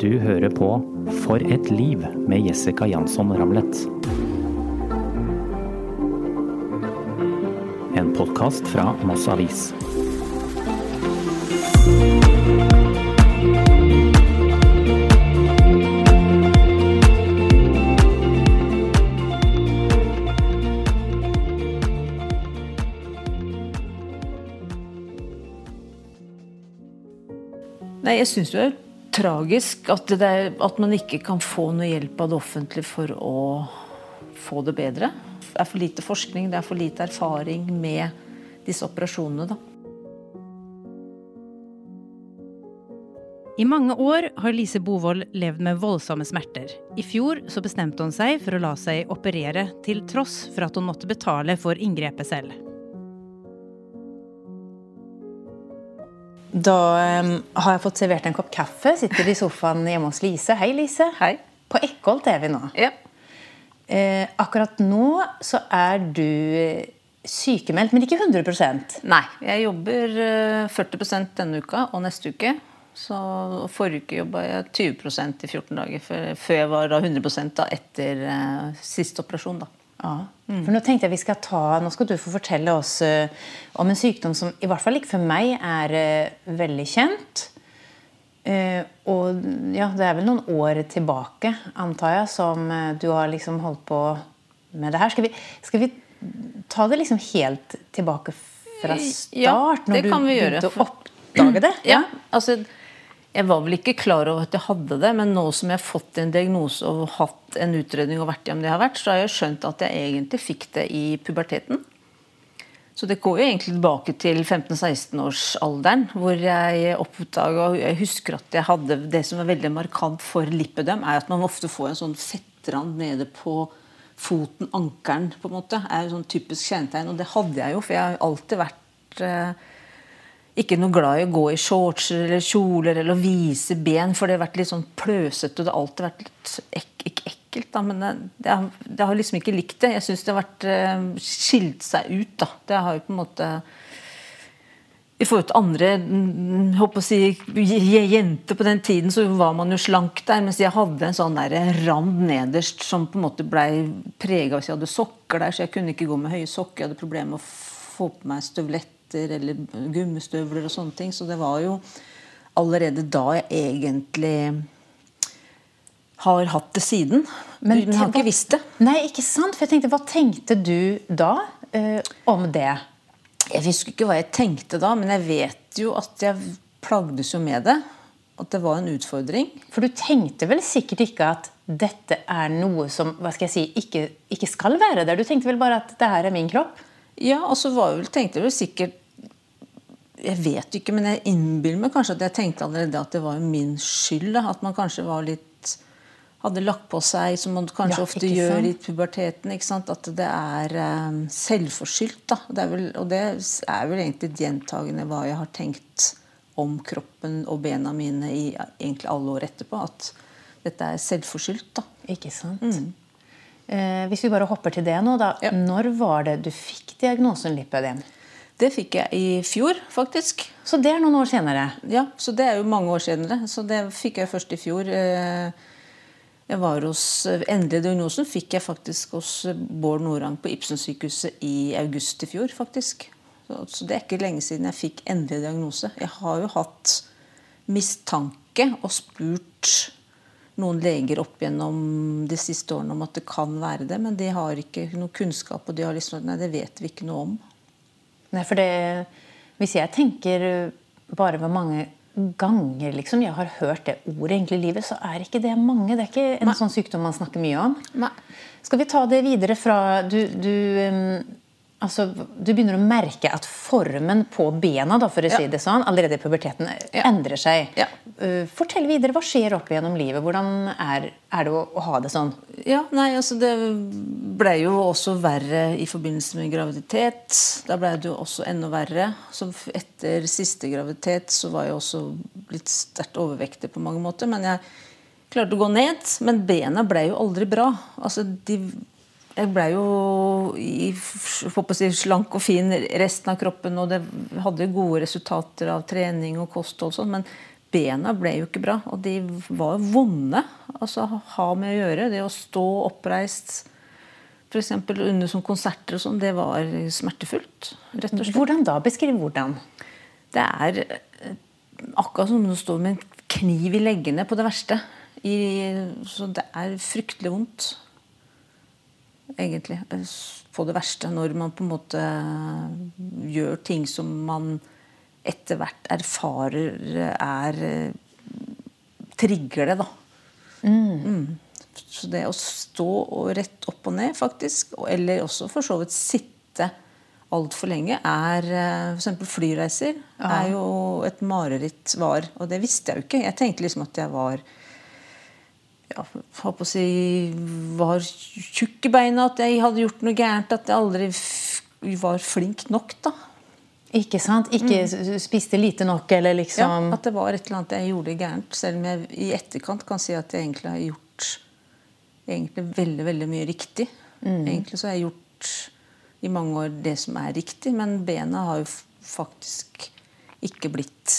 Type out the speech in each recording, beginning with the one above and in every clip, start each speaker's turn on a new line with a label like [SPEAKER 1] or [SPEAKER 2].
[SPEAKER 1] Du hører på For et liv med Jessica Jansson Ramlet. En podkast fra Moss Avis.
[SPEAKER 2] Nei, jeg syns det er tragisk at, det er, at man ikke kan få noe hjelp av det offentlige for å få det bedre. Det er for lite forskning, det er for lite erfaring med disse operasjonene. da.
[SPEAKER 3] I mange år har Lise Bovold levd med voldsomme smerter. I fjor så bestemte hun seg for å la seg operere, til tross for at hun måtte betale for inngrepet selv.
[SPEAKER 4] Da um, har jeg fått servert en kopp kaffe. Sitter i sofaen hjemme hos Lise. Hei, Lise.
[SPEAKER 2] Hei.
[SPEAKER 4] På Eckholt er vi nå.
[SPEAKER 2] Ja.
[SPEAKER 4] Eh, akkurat nå så er du eh, sykemeldt, men ikke 100
[SPEAKER 2] Nei, jeg jobber eh, 40% denne uka og neste uke. Så Forrige uke jobba jeg 20% i 14 dager, før før jeg var da 100 da etter eh, siste operasjon. da.
[SPEAKER 4] Ja. For nå tenkte jeg vi skal ta, nå skal du få fortelle oss eh, om en sykdom som i hvert fall ikke for meg er eh, veldig kjent. Uh, og ja, det er vel noen år tilbake, antar jeg, som du har liksom holdt på med det her. Skal vi, skal vi ta det liksom helt tilbake fra start?
[SPEAKER 2] Ja,
[SPEAKER 4] når du begynte å oppdage det?
[SPEAKER 2] Ja, altså Jeg var vel ikke klar over at jeg hadde det, men nå som jeg har fått en diagnose og hatt en utredning og vært hjemme det jeg har vært, så har jeg skjønt at jeg egentlig fikk det i puberteten. Så det går jo egentlig tilbake til 15-16-årsalderen, hvor jeg oppdaga Jeg husker at jeg hadde Det som er veldig markant for lipødem, er at man ofte får en sånn fettrand nede på foten, ankelen, på en måte. er jo sånn typisk kjennetegn. Og det hadde jeg jo, for jeg har alltid vært eh, ikke noe glad i å gå i shortser eller kjoler eller å vise ben, for det har vært litt sånn pløsete, og det har alltid vært litt ek ikke ekkelt, da, men det, det, har, det har liksom ikke likt det. Jeg syns det har vært eh, skilt seg ut, da. Det har jo på en måte i forhold til andre mm, håper å si, jenter på den tiden, så var man jo slank der. Mens jeg hadde en sånn der rand nederst som på en måte ble prega hvis jeg hadde sokker der. Så jeg kunne ikke gå med høye sokker. Jeg hadde problemer med å få på meg støvletter eller gummistøvler og sånne ting. Så det var jo allerede da jeg egentlig har hatt det siden. Men, jeg har ikke visst det.
[SPEAKER 4] Nei, ikke sant? For jeg tenkte, Hva tenkte du da eh, om det?
[SPEAKER 2] Jeg husker ikke hva jeg tenkte da, men jeg vet jo at jeg plagdes jo med det. At det var en utfordring.
[SPEAKER 4] For du tenkte vel sikkert ikke at dette er noe som hva skal jeg si, ikke, ikke skal være der? Du tenkte vel bare at det her er min kropp?
[SPEAKER 2] Ja, og så altså, tenkte jeg vel sikkert Jeg vet ikke, men jeg innbiller meg kanskje at jeg tenkte allerede at det var min skyld. At man kanskje var litt hadde lagt på seg, som man kanskje
[SPEAKER 4] Ja,
[SPEAKER 2] ofte gjør
[SPEAKER 4] sant?
[SPEAKER 2] i puberteten. ikke sant? At det er um, selvforskyldt. da. Det er vel, og det er vel egentlig gjentagende hva jeg har tenkt om kroppen og bena mine i egentlig alle år etterpå. At dette er selvforskyldt. da.
[SPEAKER 4] Ikke sant? Eh, hvis vi bare hopper til det nå, da.
[SPEAKER 2] Ja.
[SPEAKER 4] Når var det du fikk diagnosen lipødem?
[SPEAKER 2] Det fikk jeg i fjor, faktisk.
[SPEAKER 4] Så det er noen år senere.
[SPEAKER 2] Ja, Så det er jo mange år senere. Så det fikk jeg først i fjor. Eh, Jeg var hos, Endelig diagnosen fikk jeg faktisk hos Bård Norang på Ibsensykehuset i august i fjor. faktisk. Så, så det er ikke lenge siden jeg fikk endelig diagnose. Jeg har jo hatt mistanke og spurt noen leger opp gjennom de siste årene om at det kan være det, men de har ikke noe kunnskap. Og de har liksom Nei, det vet vi ikke noe om.
[SPEAKER 4] Nei, for det, Hvis jeg tenker bare hvor mange ganger liksom, jeg har hørt det ordet egentlig i livet, så er ikke det mange. Det er ikke en sånn sykdom man snakker mye om.
[SPEAKER 2] Nei.
[SPEAKER 4] Skal vi ta det videre fra Du, du, altså, du begynner å merke at formen på bena da, for å si
[SPEAKER 2] Ja.
[SPEAKER 4] det sånn, allerede i puberteten
[SPEAKER 2] Ja.
[SPEAKER 4] endrer seg.
[SPEAKER 2] Ja.
[SPEAKER 4] Uh, fortell videre. Hva skjer opp gjennom livet? Hvordan er, er det å, å ha det sånn?
[SPEAKER 2] Ja, nei, altså Det ble jo også verre i forbindelse med graviditet. Da ble det jo også enda verre. Så etter siste graviditet så var jeg også litt sterkt overvektig på mange måter. Men jeg klarte å gå ned. Men bena ble jo aldri bra. Altså, de jeg ble jo i, si, slank og fin resten av kroppen, og det hadde gode resultater av trening og kosthold, og sånn, men bena ble jo ikke bra. Og de var vonde altså ha med å gjøre. Det å stå oppreist f.eks. under som konserter og sånn, det var smertefullt. rett og slett.
[SPEAKER 4] Hvordan da? Beskriv hvordan.
[SPEAKER 2] Det er akkurat som om du står med en kniv i leggene på det verste. I, så det er fryktelig vondt, egentlig. På det verste. Når man på en måte gjør ting som man etter hvert erfarer er Trigger det, da. Mm. Mm. Så det å stå og rett opp og ned, faktisk, eller også for så vidt sitte altfor lenge, er f.eks. flyreiser. Ja. er jo et mareritt var. Og det visste jeg jo ikke. Jeg tenkte liksom at jeg var ja, håper å si, var tjukk i beina, at jeg hadde gjort noe gærent. At jeg aldri var flink nok, da.
[SPEAKER 4] Ikke sant? Ikke mm. spiste lite nok, eller liksom
[SPEAKER 2] Ja, at det var et eller annet jeg gjorde gærent. Selv om jeg i etterkant kan si at jeg egentlig har gjort egentlig veldig, veldig mye riktig. Mm. Egentlig så har jeg gjort i mange år det som er riktig, men bena har jo faktisk ikke blitt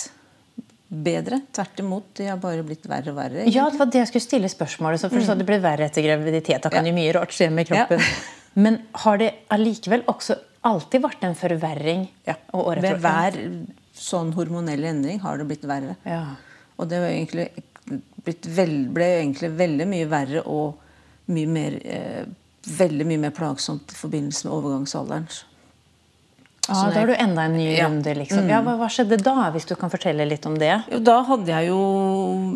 [SPEAKER 2] bedre. Tvert imot. De har bare blitt verre og verre.
[SPEAKER 4] Egentlig. Ja, det var det jeg skulle stille spørsmålet. Så først mm. det ble verre etter graviditet. Da kan ja. jo mye rart skje med kroppen. Ja. Men har det allikevel også alltid vært en forverring?
[SPEAKER 2] Ja. Ved hver sånn hormonell endring har det blitt verre.
[SPEAKER 4] Ja.
[SPEAKER 2] Og det egentlig vel, ble egentlig veldig mye verre og mye mer, eh, veldig mye mer plagsomt i forbindelse med overgangsalderen.
[SPEAKER 4] Ja, Da har du enda en ny ja. runde. liksom. Mm. Ja, hva, hva, skjedde da, hvis du kan fortelle litt om det?
[SPEAKER 2] Jo, da hadde jeg jo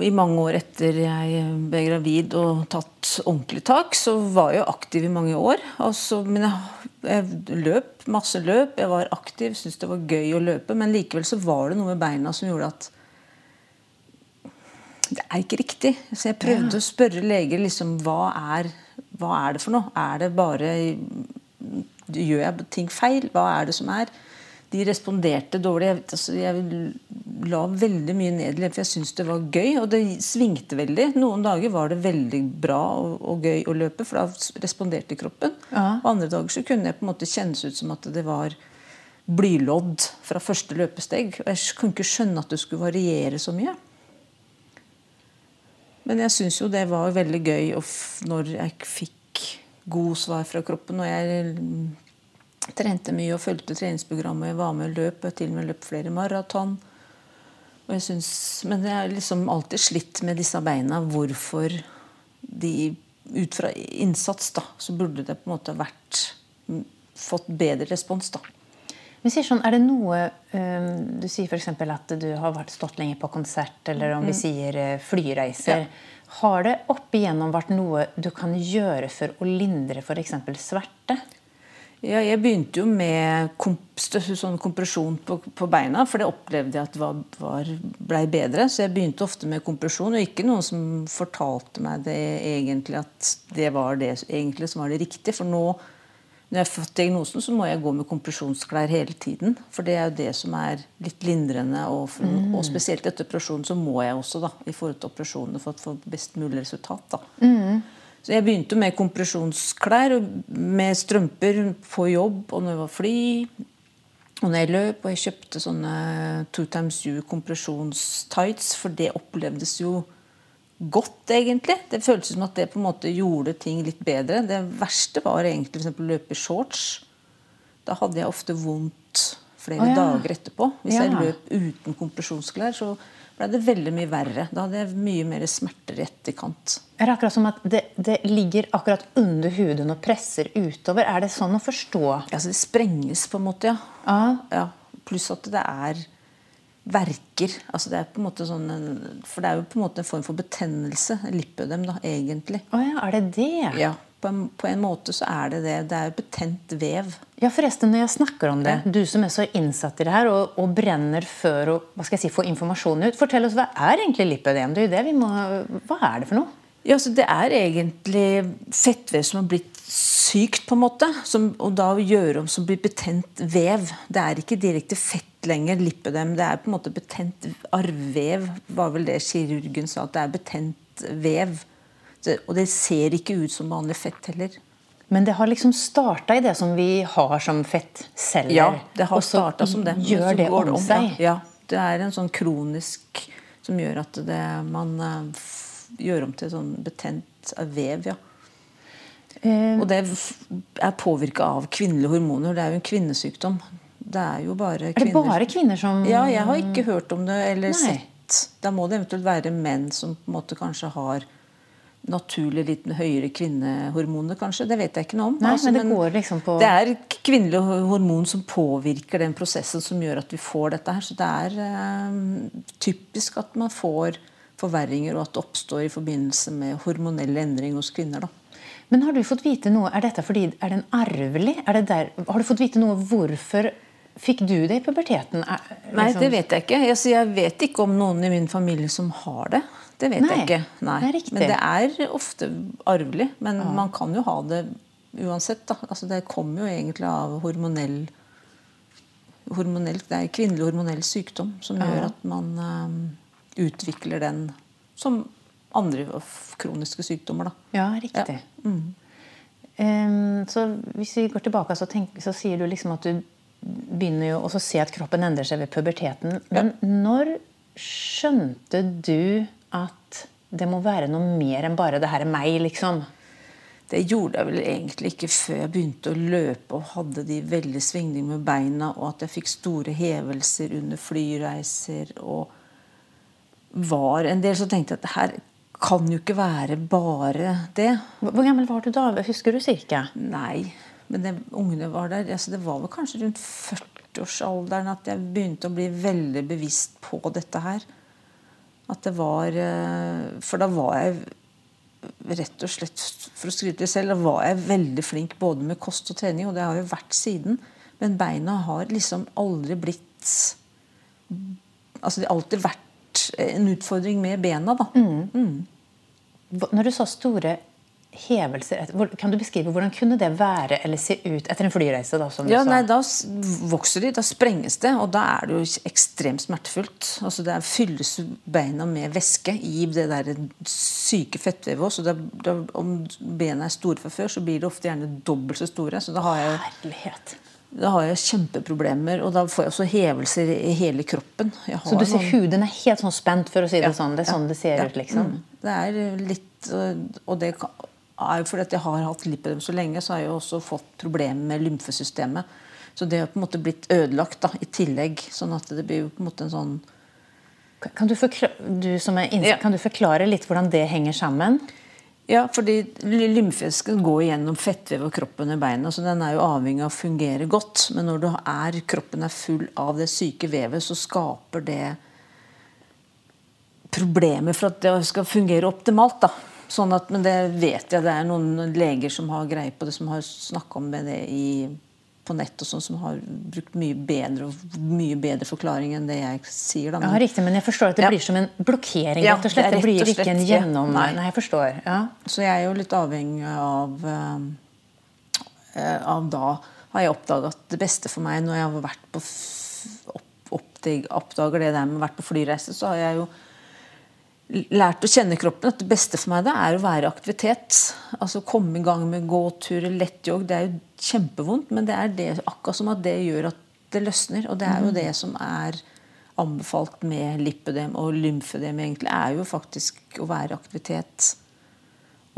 [SPEAKER 2] i mange år etter jeg ble gravid og tatt ordentlig tak, så var jeg jo aktiv i mange år. Altså, men jeg, jeg, løp masse løp, jeg var aktiv, syntes det var gøy å løpe. Men likevel så var det noe med beina som gjorde at det er ikke riktig. Så jeg prøvde ja. å spørre leger liksom, hva er, hva er det for noe. Er det bare Gjør jeg ting feil? Hva er det som er? De responderte dårlig. Jeg, altså, jeg la veldig mye ned for jeg syntes det var gøy. Og det svingte veldig. Noen dager var det veldig bra og, og gøy å løpe, for da responderte kroppen. Ja. Og andre dager så kunne jeg på en måte kjennes ut som at det var blylodd fra første løpesteg. Og jeg kunne ikke skjønne at det skulle variere så mye. Men jeg syns jo det var veldig gøy når jeg fikk god svar fra kroppen. Og jeg trente mye og fulgte treningsprogrammet. Jeg var med og løp. Jeg til og med løp flere maraton. Men jeg har liksom alltid slitt med disse beina. Hvorfor de Ut fra innsats da, så burde det på en måte vært fått bedre respons. da.
[SPEAKER 4] Men sier sånn, er det noe um, Du sier f.eks. at du har vært stått lenge på konsert, eller om vi mm. sier uh, flyreiser. Ja. Har det opp igjennom vært noe du kan gjøre for å lindre f.eks. sverte?
[SPEAKER 2] Ja, jeg begynte jo med komp sånn kompresjon på, på, beina, for det opplevde jeg at var, var, ble bedre. Så jeg begynte ofte med kompresjon, og ikke noen som fortalte meg det egentlig at det var det egentlig som var det riktige. For nå når jeg har fått diagnosen, så må jeg gå med kompresjonsklær hele tiden. For det er jo det som er litt lindrende. Og, mm. og spesielt etter operasjonen så må jeg også da, i forhold til operasjonene for å få best mulig resultat. da.
[SPEAKER 4] Mm.
[SPEAKER 2] Så jeg begynte med kompresjonsklær med strømper på jobb og når jeg var fly. Og når jeg løp, og jeg kjøpte sånne two times you kompresjonstights, for det opplevdes jo godt, egentlig. Det føltes som at det på en måte gjorde ting litt bedre. Det verste var egentlig å løpe i shorts. Da hadde jeg ofte vondt flere oh, ja. dager etterpå. Hvis ja. jeg løp uten kompresjonsklær, så ble det veldig mye verre. Da hadde jeg mye mer smerter i etterkant.
[SPEAKER 4] Er det akkurat som at det, det, ligger akkurat under huden og presser utover? Er det sånn å forstå?
[SPEAKER 2] Ja, så Det sprenges på en måte, ja.
[SPEAKER 4] Ah.
[SPEAKER 2] ja. Pluss at det er verker. Altså det er på en måte sånn, for det er jo på en måte en form for betennelse. Lipødem, da, egentlig.
[SPEAKER 4] Oh ja, er det det?
[SPEAKER 2] Ja, på en, på en, måte så er det det. Det er jo betent vev.
[SPEAKER 4] Ja, forresten, når jeg snakker om det, du som er så innsatt i det her og, og, brenner før å hva skal jeg si, få informasjon ut, fortell oss hva er egentlig lipødem? Det er jo det vi må, hva er det for noe?
[SPEAKER 2] Ja, så Det er egentlig fettvev som har blitt sykt, på en måte. Som, og da gjøre om som blir betent vev. Det er ikke direkte fett lenger lipødem. Det er på en måte betent arvvev, var vel det kirurgen sa. At det er betent vev. Og det ser ikke ut som vanlig fett heller.
[SPEAKER 4] Men det har liksom starta i det som vi har som fettceller?
[SPEAKER 2] Ja, det har starta som det.
[SPEAKER 4] Gjør det om,
[SPEAKER 2] om
[SPEAKER 4] seg?
[SPEAKER 2] Ja, det er en sånn kronisk som gjør at det, man eh, f- gjør om til sånn betent vev. ja. Og det er påvirka av kvinnelige hormoner. Det er jo en kvinnesykdom. Det er jo bare
[SPEAKER 4] Er det bare kvinner som
[SPEAKER 2] Ja, jeg har ikke hørt om det eller
[SPEAKER 4] Nei.
[SPEAKER 2] sett. Da må det eventuelt være menn som på en måte kanskje har naturlig litt høyere kvinnehormoner, kanskje. Det vet jeg ikke noe om. Altså,
[SPEAKER 4] men det går liksom på-
[SPEAKER 2] Det er kvinnelige hormon som påvirker den prosessen som gjør at vi får dette her. Så det er eh, typisk at man får forverringer, og at det oppstår i forbindelse med hormonelle endringer hos kvinner. da.
[SPEAKER 4] Men har du fått vite noe Er dette fordi er den arvelig? Er det der, har du fått vite noe hvorfor fikk du det i puberteten? Er,
[SPEAKER 2] Nei,
[SPEAKER 4] liksom-
[SPEAKER 2] det vet jeg ikke. Jeg, sier, jeg vet ikke om noen i min familie som har det. Det vet
[SPEAKER 4] Nei,
[SPEAKER 2] jeg ikke. Nei.
[SPEAKER 4] det.
[SPEAKER 2] Men det er ofte arvelig. Men man kan jo ha det uansett. Altså, det kommer jo egentlig av hormonell hormonell, Det er kvinnelig hormonell sykdom som gjør at man eh, utvikler den som andre kroniske sykdommer. Da.
[SPEAKER 4] Ja, riktig.
[SPEAKER 2] Mm.
[SPEAKER 4] Um, så hvis vi går tilbake, så, tenk, så sier du liksom at du begynner jo å se at kroppen endrer seg ved puberteten. Men når skjønte du at det må være noe mer enn bare 'det her er meg', liksom?
[SPEAKER 2] Det gjorde jeg vel egentlig ikke før jeg begynte å løpe og hadde de veldig svingningene med beina, og at jeg fikk store hevelser under flyreiser og var en del, så tenkte jeg at det her kan jo ikke være bare det.
[SPEAKER 4] Hvor gammel var du da? Husker du cirka?
[SPEAKER 2] Nei. Men det, ungene var der. Altså, det var vel kanskje rundt 40-årsalderen at jeg begynte å bli veldig bevisst på dette her. At det var eh, For da var jeg rett og slett, for å skryte litt selv, da var jeg veldig flink både med kost og trening, og det har jo vært siden. Men beina har liksom aldri blitt Altså, det har alltid vært en utfordring med bena, da.
[SPEAKER 4] Hva- Når du sa store hevelser, kan du beskrive hvordan kunne det være eller se ut etter en flyreise? da, som du
[SPEAKER 2] Ja, nei, Da vokser de, da sprenges det, og da er det jo ekstremt smertefullt. Altså Det fylles beina med væske i det der syke fettvevet også. Da, da, om bena er store fra før, så blir de ofte gjerne dobbelt så store. Så da har jeg,
[SPEAKER 4] Herlighet.
[SPEAKER 2] Da har jeg kjempeproblemer, og da får jeg også hevelser i hele kroppen.
[SPEAKER 4] Så du ser
[SPEAKER 2] noen-
[SPEAKER 4] huden er helt sånn spent, for å si det
[SPEAKER 2] Ja,
[SPEAKER 4] sånn? Det er
[SPEAKER 2] ja,
[SPEAKER 4] sånn det ser
[SPEAKER 2] ja,
[SPEAKER 4] ut, liksom?
[SPEAKER 2] mm. Det er litt øh, Og det er jo fordi at jeg har hatt lipødem så lenge, så har jeg jo også fått problemer med lymfesystemet. Så det har på en måte blitt ødelagt da, i tillegg. Sånn at det blir jo på en måte en sånn
[SPEAKER 4] Kan du, forklare, du som inns-
[SPEAKER 2] Ja.
[SPEAKER 4] kan du forklare litt hvordan det henger sammen?
[SPEAKER 2] Ja, fordi lymfesken går gjennom fettvev og kroppen i beina, så den er jo avhengig av å fungere godt. Men når er, kroppen er full av det syke vevet, så skaper det problemer for at det skal fungere optimalt. da. Sånn at, men det vet jeg det er noen leger som har greie på det, som har snakka om det i, på nett, og sånn, som har brukt mye bedre, mye bedre forklaring enn det jeg sier. da.
[SPEAKER 4] Ja, riktig, men jeg forstår at det
[SPEAKER 2] Ja.
[SPEAKER 4] blir som en blokkering, rett og slett.
[SPEAKER 2] det er
[SPEAKER 4] Det, blir ikke en gjennom...
[SPEAKER 2] Nei.
[SPEAKER 4] Nei, jeg forstår. Ja.
[SPEAKER 2] Så jeg er jo litt avhengig av uh, Av da har jeg oppdaga at det beste for meg når jeg har vært på opp, oppdag, oppdager det der med å vært på flyreise, så har jeg jo lært å kjenne kroppen. At det beste for meg da er å være i aktivitet. Altså komme i gang med gåturer, lettjogg. Det er jo kjempevondt, men det er det, akkurat som at det gjør at det løsner. Og det er jo det som er anbefalt med lipødem og lymfødem, egentlig, er jo faktisk å være aktivitet.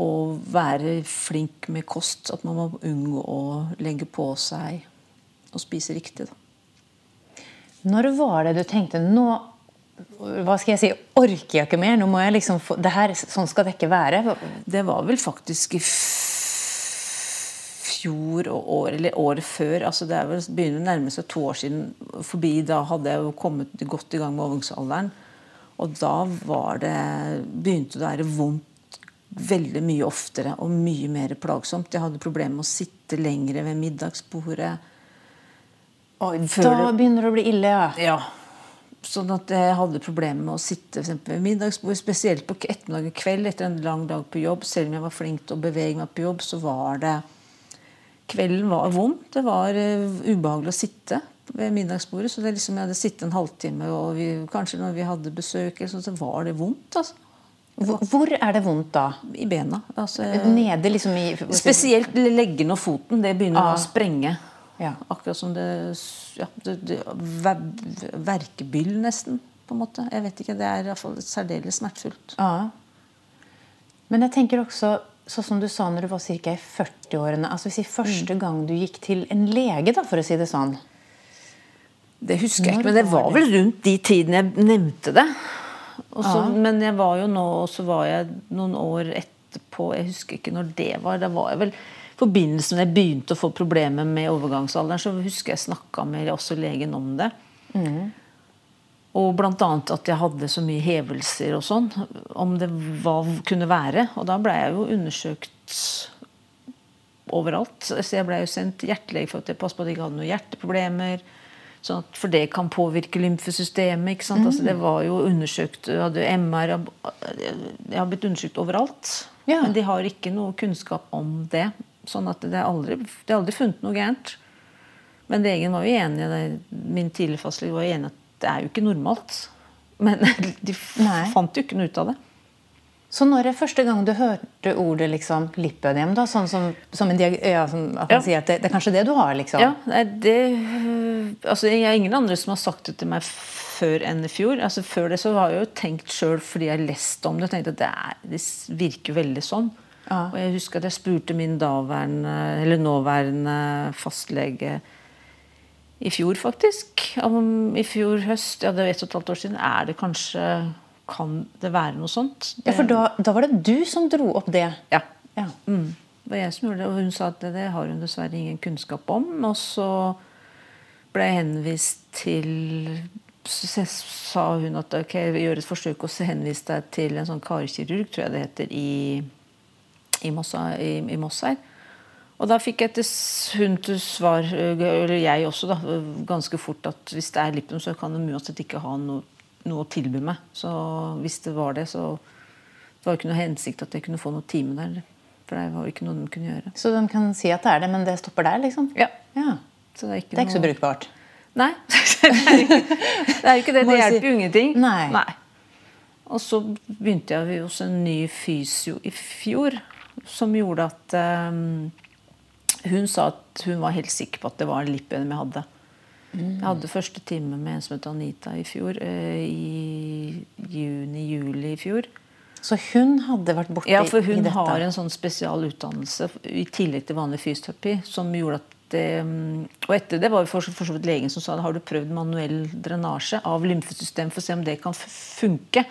[SPEAKER 2] Og være flink med kost. At man må unngå å legge på seg og spise riktig. Da.
[SPEAKER 4] Når var det du tenkte nå hva skal jeg si, orker jeg ikke mer? Nå må jeg liksom få, det her, Sånn skal det ikke være.
[SPEAKER 2] Det var vel faktisk i fjor og år, eller året før. altså Det er vel, begynner å nærme seg to år siden forbi. Da hadde jeg jo kommet godt i gang med overgangsalderen. Og da var det, begynte det å være vondt veldig mye oftere og mye mer plagsomt. Jeg hadde problemer med å sitte lengre ved middagsbordet.
[SPEAKER 4] Da begynner det å bli ille, ja.
[SPEAKER 2] Ja. Sånn at jeg hadde problemer med å sitte for eksempel, ved middagsbord, spesielt på ettermiddag og kveld etter en lang dag på jobb. Selv om jeg var flink til å bevege meg på jobb, så var det Kvelden var vond. Det var eh, ubehagelig å sitte ved middagsbordet. Så det liksom, jeg hadde sittet en halvtime, og vi, kanskje når vi hadde besøk, så var det vondt. Altså,
[SPEAKER 4] Hvor, er det vondt da?
[SPEAKER 2] I bena. Altså,
[SPEAKER 4] Nede liksom i
[SPEAKER 2] spesielt leggen og foten. Det begynner
[SPEAKER 4] Ah.
[SPEAKER 2] å sprenge.
[SPEAKER 4] Ja.
[SPEAKER 2] Akkurat som det, ja, det, det ver, Verkebyll, nesten. på en måte. Jeg vet ikke, Det er i hvert fall særdeles smertefullt.
[SPEAKER 4] Ah. Men jeg tenker også, sånn som du sa når du var ca. i 40-årene altså Hvis i første gang du gikk til en lege, da, for å si det sånn
[SPEAKER 2] Det husker jeg ikke, men det
[SPEAKER 4] var
[SPEAKER 2] vel rundt de tidene jeg nevnte det. Også,
[SPEAKER 4] Ja.
[SPEAKER 2] Men jeg var jo nå, og så var jeg noen år etterpå Jeg husker ikke når det var. Da var jeg vel i forbindelse med at jeg begynte å få problemer med overgangsalderen, så husker jeg snakka med også legen om det. Og bl.a. at jeg hadde så mye hevelser og sånn. Om det hva kunne være. Og da ble jeg jo undersøkt overalt. Så jeg ble jo sendt hjertelege for at jeg passet på at jeg ikke hadde noen hjerteproblemer. Sånn at, for det kan påvirke lymfesystemet. ikke sant? Altså, det var jo undersøkt, jeg hadde MR Jeg har blitt undersøkt overalt.
[SPEAKER 4] Ja.
[SPEAKER 2] Men de har ikke noe kunnskap om det. Sånn at det er aldri, det er aldri funnet noe gærent. Men legen var jo enig, min tidligere fastlege var jo enig at det er jo ikke normalt. Men de
[SPEAKER 4] Nei.
[SPEAKER 2] fant jo ikke noe ut av det.
[SPEAKER 4] Så når er første gang du hørte ordet liksom, lipødem, da, sånn som, som en ja, som at man
[SPEAKER 2] Ja.
[SPEAKER 4] sier at det, det er kanskje det du har? liksom?
[SPEAKER 2] Ja, det altså Jeg er ingen andre som har sagt det til meg før enn i fjor. Altså Før det så har jeg jo tenkt sjøl fordi jeg har lest om det, og tenkte at det, er, det virker veldig sånn.
[SPEAKER 4] Ja.
[SPEAKER 2] Og jeg husker at jeg spurte min daværende, eller nåværende fastlege i fjor, faktisk. Om i fjor høst, ja det er ett og et halvt år siden, er det kanskje Kan det være noe sånt?
[SPEAKER 4] Ja, for da, da var det du som dro opp det?
[SPEAKER 2] Ja.
[SPEAKER 4] Ja.
[SPEAKER 2] Mm. Det var jeg som gjorde det, og hun sa at det, det har hun dessverre ingen kunnskap om. Og så ble jeg henvist til Så sa hun at ok, vi gjør et forsøk og så henvise deg til en sånn karkirurg, tror jeg det heter, i, i, Moss, i, i Moss her. Og da fikk jeg til hun til svar, eller jeg også, da, ganske fort at hvis det er lipidem, så kan de uansett ikke ha noe, noe å tilby meg. Så hvis det var det, så det var ikke noe hensikt at jeg kunne få noe time der. For det var ikke noe de kunne gjøre.
[SPEAKER 4] Så de kan si at det er det, men det stopper der? liksom?
[SPEAKER 2] Ja.
[SPEAKER 4] Ja.
[SPEAKER 2] Så det er ikke,
[SPEAKER 4] Det er ikke så brukbart?
[SPEAKER 2] Nei. det er jo ikke det. Det.
[SPEAKER 4] Si-
[SPEAKER 2] hjelper jo ingenting.
[SPEAKER 4] Nei.
[SPEAKER 2] Og så begynte jeg hos en ny fysio i fjor, som gjorde at eh, Hun sa at hun var helt sikker på at det var lipødem jeg hadde. Jeg hadde første time med en som het Anita i fjor. eh, I juni-juli i fjor.
[SPEAKER 4] Så hun hadde vært borti
[SPEAKER 2] Ja, for hun har en sånn spesialutdannelse i tillegg til vanlig fysioterapi som gjorde at det, Og etter det var for, for så vidt legen som sa har du prøvd manuell drenasje av lymfesystemet for å se om det kan funke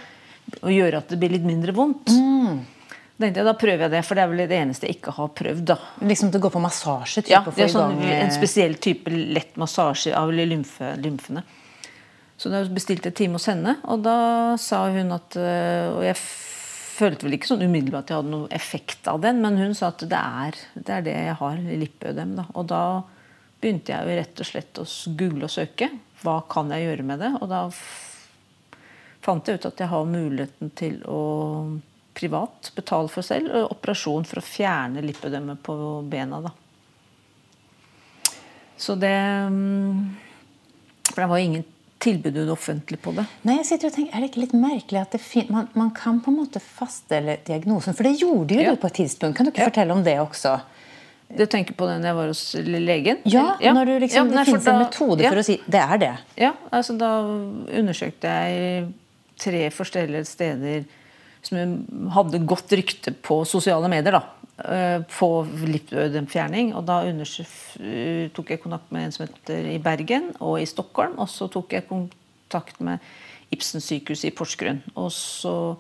[SPEAKER 2] og gjøre at det blir litt mindre vondt. Da tenkte jeg, da prøver jeg det, for det er vel det eneste jeg ikke har prøvd. da.
[SPEAKER 4] Liksom til å gå på massasje?
[SPEAKER 2] Ja, det er sånn,
[SPEAKER 4] eh,
[SPEAKER 2] En spesiell type lett massasje av lymfe, lymfene. Så da bestilte jeg time hos henne, og da sa hun at øh, Og jeg følte vel ikke sånn umiddelbart at jeg hadde noe effekt av den, men hun sa at det er det, er det jeg har, lippeødem. Da. Og da begynte jeg jo rett og slett å google og søke. Hva kan jeg gjøre med det? Og da fant jeg ut at jeg har muligheten til å privat betale for selv og operasjon for å fjerne lipødemet på bena. da. Så det mm, For det var jo ingen tilbud offentlig på det.
[SPEAKER 4] Nei, jeg sitter og tenker, Er det ikke litt merkelig at det man, man kan på en måte faststelle diagnosen? For det gjorde jo
[SPEAKER 2] Ja.
[SPEAKER 4] du på et tidspunkt. Kan du ikke
[SPEAKER 2] Ja.
[SPEAKER 4] fortelle om det også?
[SPEAKER 2] Du tenker på den jeg var hos legen?
[SPEAKER 4] Ja, når du liksom,
[SPEAKER 2] Ja, nei,
[SPEAKER 4] Det fins en metode
[SPEAKER 2] ja.
[SPEAKER 4] for å si det er det.
[SPEAKER 2] Ja, altså da undersøkte jeg tre forskjellige steder som hadde godt rykte på sosiale medier. da, eh, På lipødemfjerning. Og da eh, tok jeg kontakt med en som heter i Bergen og i Stockholm. Og så tok jeg kontakt med Ibsen sykehus i Porsgrunn. Og så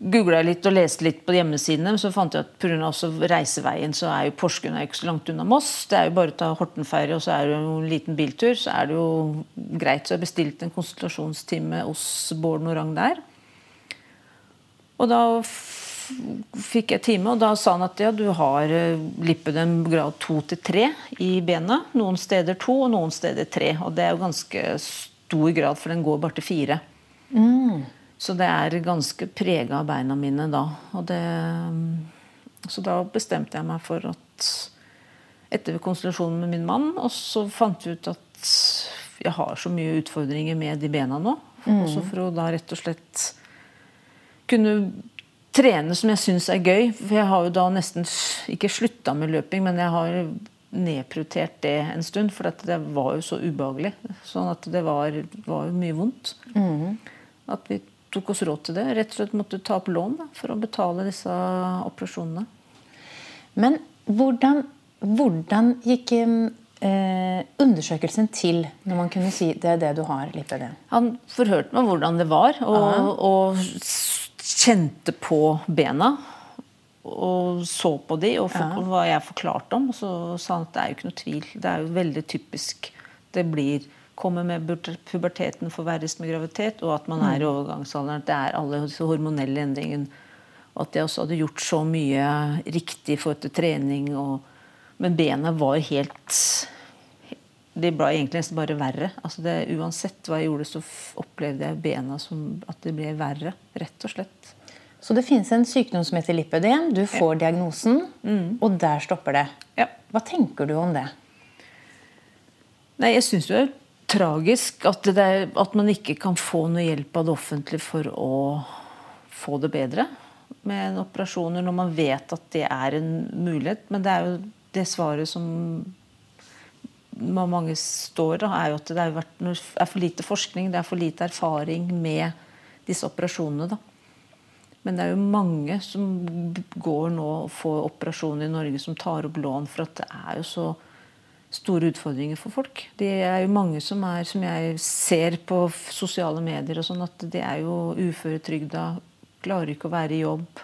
[SPEAKER 2] googla jeg litt og leste litt på hjemmesidene, men så fant jeg at pga. reiseveien så er jo Porsgrunn er jo ikke så langt unna Moss. Det er jo bare å ta Hortenferje, og så er det jo en liten biltur. Så er det jo greit. Så jeg bestilte en konsultasjonstime hos Bård Norang der. Og da fikk jeg time, og da sa han at ja, du har eh, lipødem grad 2 til 3 i benet. Noen steder 2, og noen steder 3. Og det er jo ganske stor grad, for den går bare til 4. Så det er ganske prega av beina mine da. Og det, så da bestemte jeg meg for at Etter konstellasjonen med min mann, og så fant vi ut at jeg har så mye utfordringer med de bena nå. Også for å da rett og slett kunne trene som jeg syns er gøy. For jeg har jo da nesten ikke slutta med løping, men jeg har nedprioritert det en stund, for det var jo så ubehagelig. Sånn at det var, var jo mye vondt.
[SPEAKER 4] Mm.
[SPEAKER 2] At vi tok oss råd til det. Rett og slett måtte ta opp lån da, for å betale disse operasjonene.
[SPEAKER 4] Men hvordan, hvordan gikk eh, undersøkelsen til når man kunne si det er det du har, lipødem?
[SPEAKER 2] Han forhørte meg hvordan det var, og, og kjente på bena og så på de og for, ja. hva jeg forklarte om. Og så sa han at det er jo ikke noe tvil. Det er jo veldig typisk. Det blir kommer med puberteten forverres med graviditet, og at man er i overgangsalderen. overgangsalderen. Det er alle disse hormonelle endringene. Og at jeg også hadde gjort så mye riktig i forhold til trening. Og, men bena var helt De ble egentlig nesten bare verre. Altså det, uansett hva jeg gjorde, så opplevde jeg bena som at det ble verre. Rett og slett.
[SPEAKER 4] Så det finnes en sykdom som heter lipødem. Du får ja. diagnosen, mm. og der stopper det.
[SPEAKER 2] Ja.
[SPEAKER 4] Hva tenker du om det?
[SPEAKER 2] Nei, Jeg syns det er tragisk at, det er, at, man ikke kan få noe hjelp av det offentlige for å få det bedre med operasjoner, når man vet at det er en mulighet. Men det er jo det svaret som mange står da, er jo at det er, for lite forskning, det er for lite erfaring med disse operasjonene. da. Men det er jo mange som går nå og får operasjoner i Norge, som tar opp lån, for at det er jo så store utfordringer for folk. Det er jo mange som er, som jeg ser på sosiale medier, og sånn, at de er jo uføretrygda, klarer ikke å være i jobb.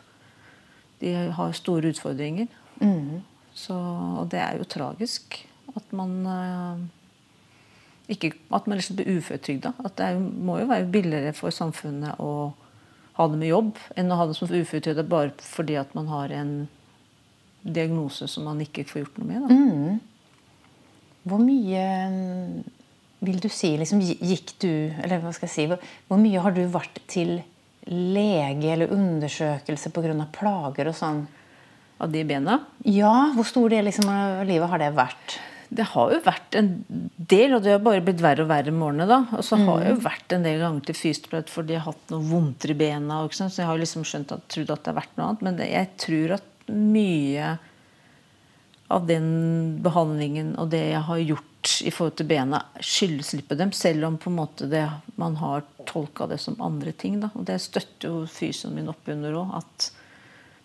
[SPEAKER 2] De har store utfordringer. Mm. Så, og det er jo tragisk at man uh, ikke, at man liksom blir uføretrygda. At det er, må jo være billigere for samfunnet å ha det med jobb, enn å ha det som uføretrygda bare fordi at man har en diagnose som man ikke får gjort noe med.
[SPEAKER 4] Mm. Hvor mye vil du si liksom, gikk du Eller hva skal jeg si hvor, hvor mye har du vært til lege eller undersøkelse pga. plager og sånn?
[SPEAKER 2] Av de bena?
[SPEAKER 4] Ja. Hvor stor del liksom, av livet har det vært?
[SPEAKER 2] Det har jo vært en del, og det har bare blitt verre og verre med årene. da, Og så har jeg jo mm. vært en del ganger til fysioterapeut fordi jeg har hatt noe vondter i bena. Så jeg har liksom skjønt at, trodd at det har vært noe annet. Men det, jeg tror at mye av den behandlingen og det jeg har gjort i forhold til bena, skyldes lipødem. Selv om på en måte det, man har tolka det som andre ting. da, Og det støtter jo fysioen min oppunder òg. At